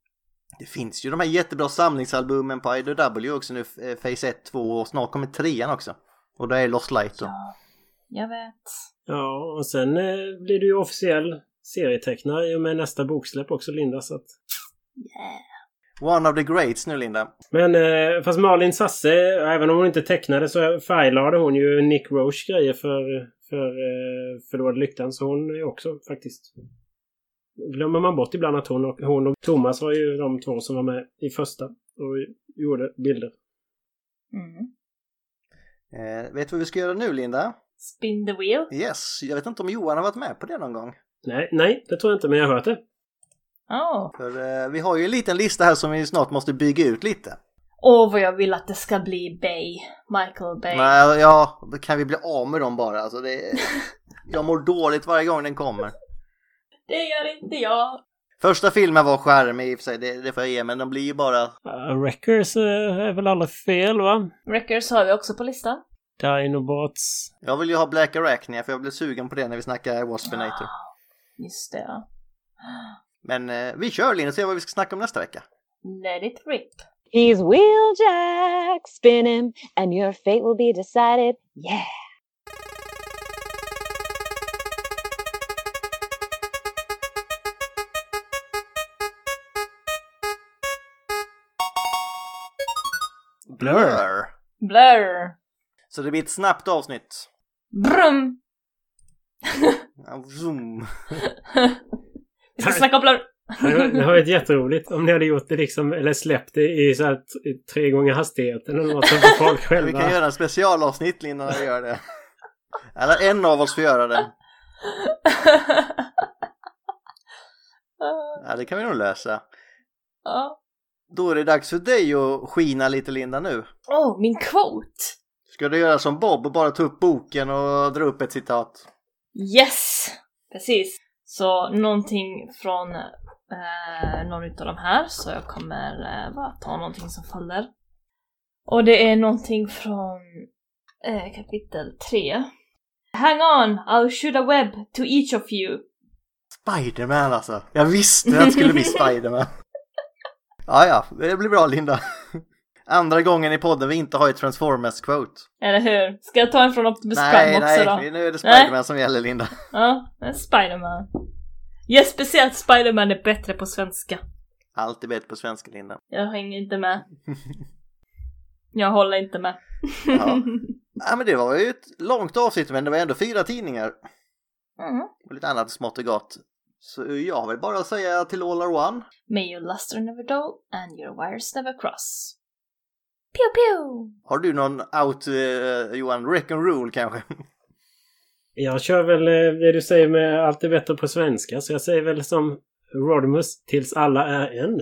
Det finns ju de här jättebra samlingsalbumen på IDW också nu, Phase 1, 2 och snart kommer trean också. Och det är Lost Light då. Ja, jag vet. Ja, och sen blir du ju officiell serietecknare i och med nästa boksläpp också Linda. Så att... Yeah. One of the greats nu Linda. Men eh, fast Malin Sasse, även om hon inte tecknade så färglade hon ju Nick Roche grejer för, för eh, Förlorade Lyktan. Så hon är också faktiskt... Glömmer man bort ibland att hon och, hon och Thomas var ju de två som var med i första och gjorde bilder. Mm. Eh, vet du vad vi ska göra nu Linda? Spin the wheel. Yes, jag vet inte om Johan har varit med på det någon gång. Nej, nej, det tror jag inte, men jag har hört det. Åh, För eh, vi har ju en liten lista här som vi snart måste bygga ut lite. Åh, vad jag vill att det ska bli Bay. Michael Bay. Nej, ja, då kan vi bli av med dem bara. Alltså det, <laughs> jag mår dåligt varje gång den kommer. Det gör inte jag. Första filmen var charmig i och för sig, det, det får jag ge, men de blir ju bara... Uh, Wreckers eh, är väl aldrig fel va? Wreckers har vi också på listan. Dinobots. Jag vill ju ha Black Arachnia för jag blev sugen på det när vi snackade Waspinator. Just det, ja. Men eh, vi kör Linn och ser vad vi ska snacka om nästa vecka. Let it rip. He's Wheeljack, spin him, and your fate will be decided. Yeah. Blur! Blur. Så det blir ett snabbt avsnitt. Brum. Zoom. <laughs> Vi ska snacka om Blur. Det har varit jätteroligt om ni hade gjort det liksom, eller släppt det i så här tre gånger hastigheten eller något så får folk <laughs> Vi själva. kan göra en specialavsnitt Linn när vi gör det. Eller en av oss får göra det. <laughs> Ja, det kan vi nog lösa. Ja. Då är det dags för dig att skina lite Linda nu. Åh, oh, min quote! Ska du göra som Bob och bara ta upp boken och dra upp ett citat? Yes! Precis. Så någonting från eh, någon utav de här, så jag kommer eh, bara ta någonting som faller. Och det är någonting från eh, kapitel 3. Hang on, I'll shoot a web to each of you. Spiderman alltså. Jag visste att det skulle bli <laughs> Spiderman. Ja, ja, det blir bra Linda. Andra gången i podden vi inte har ett Transformers-quote. Eller hur? Ska jag ta en från Optimus Nej, Prime också nej, då? nu är det Spiderman som gäller Linda. Ja, det är Spiderman. Jag speciellt Spiderman är bättre på svenska. Allt är bättre på svenska Linda. Jag hänger inte med. Jag håller inte med. Ja. ja men det var ju ett långt avsnitt men det var ändå fyra tidningar. Mm. Och lite annat smått och gott. Så jag väl bara säga till all are one. May your luster never dull and your wires never cross. Pew pew! Har du någon out, eh, Johan, wreck and rule kanske? <laughs> Jag kör väl eh, det du säger med allt är bättre på svenska. Så jag säger väl som Rodimus tills alla är en.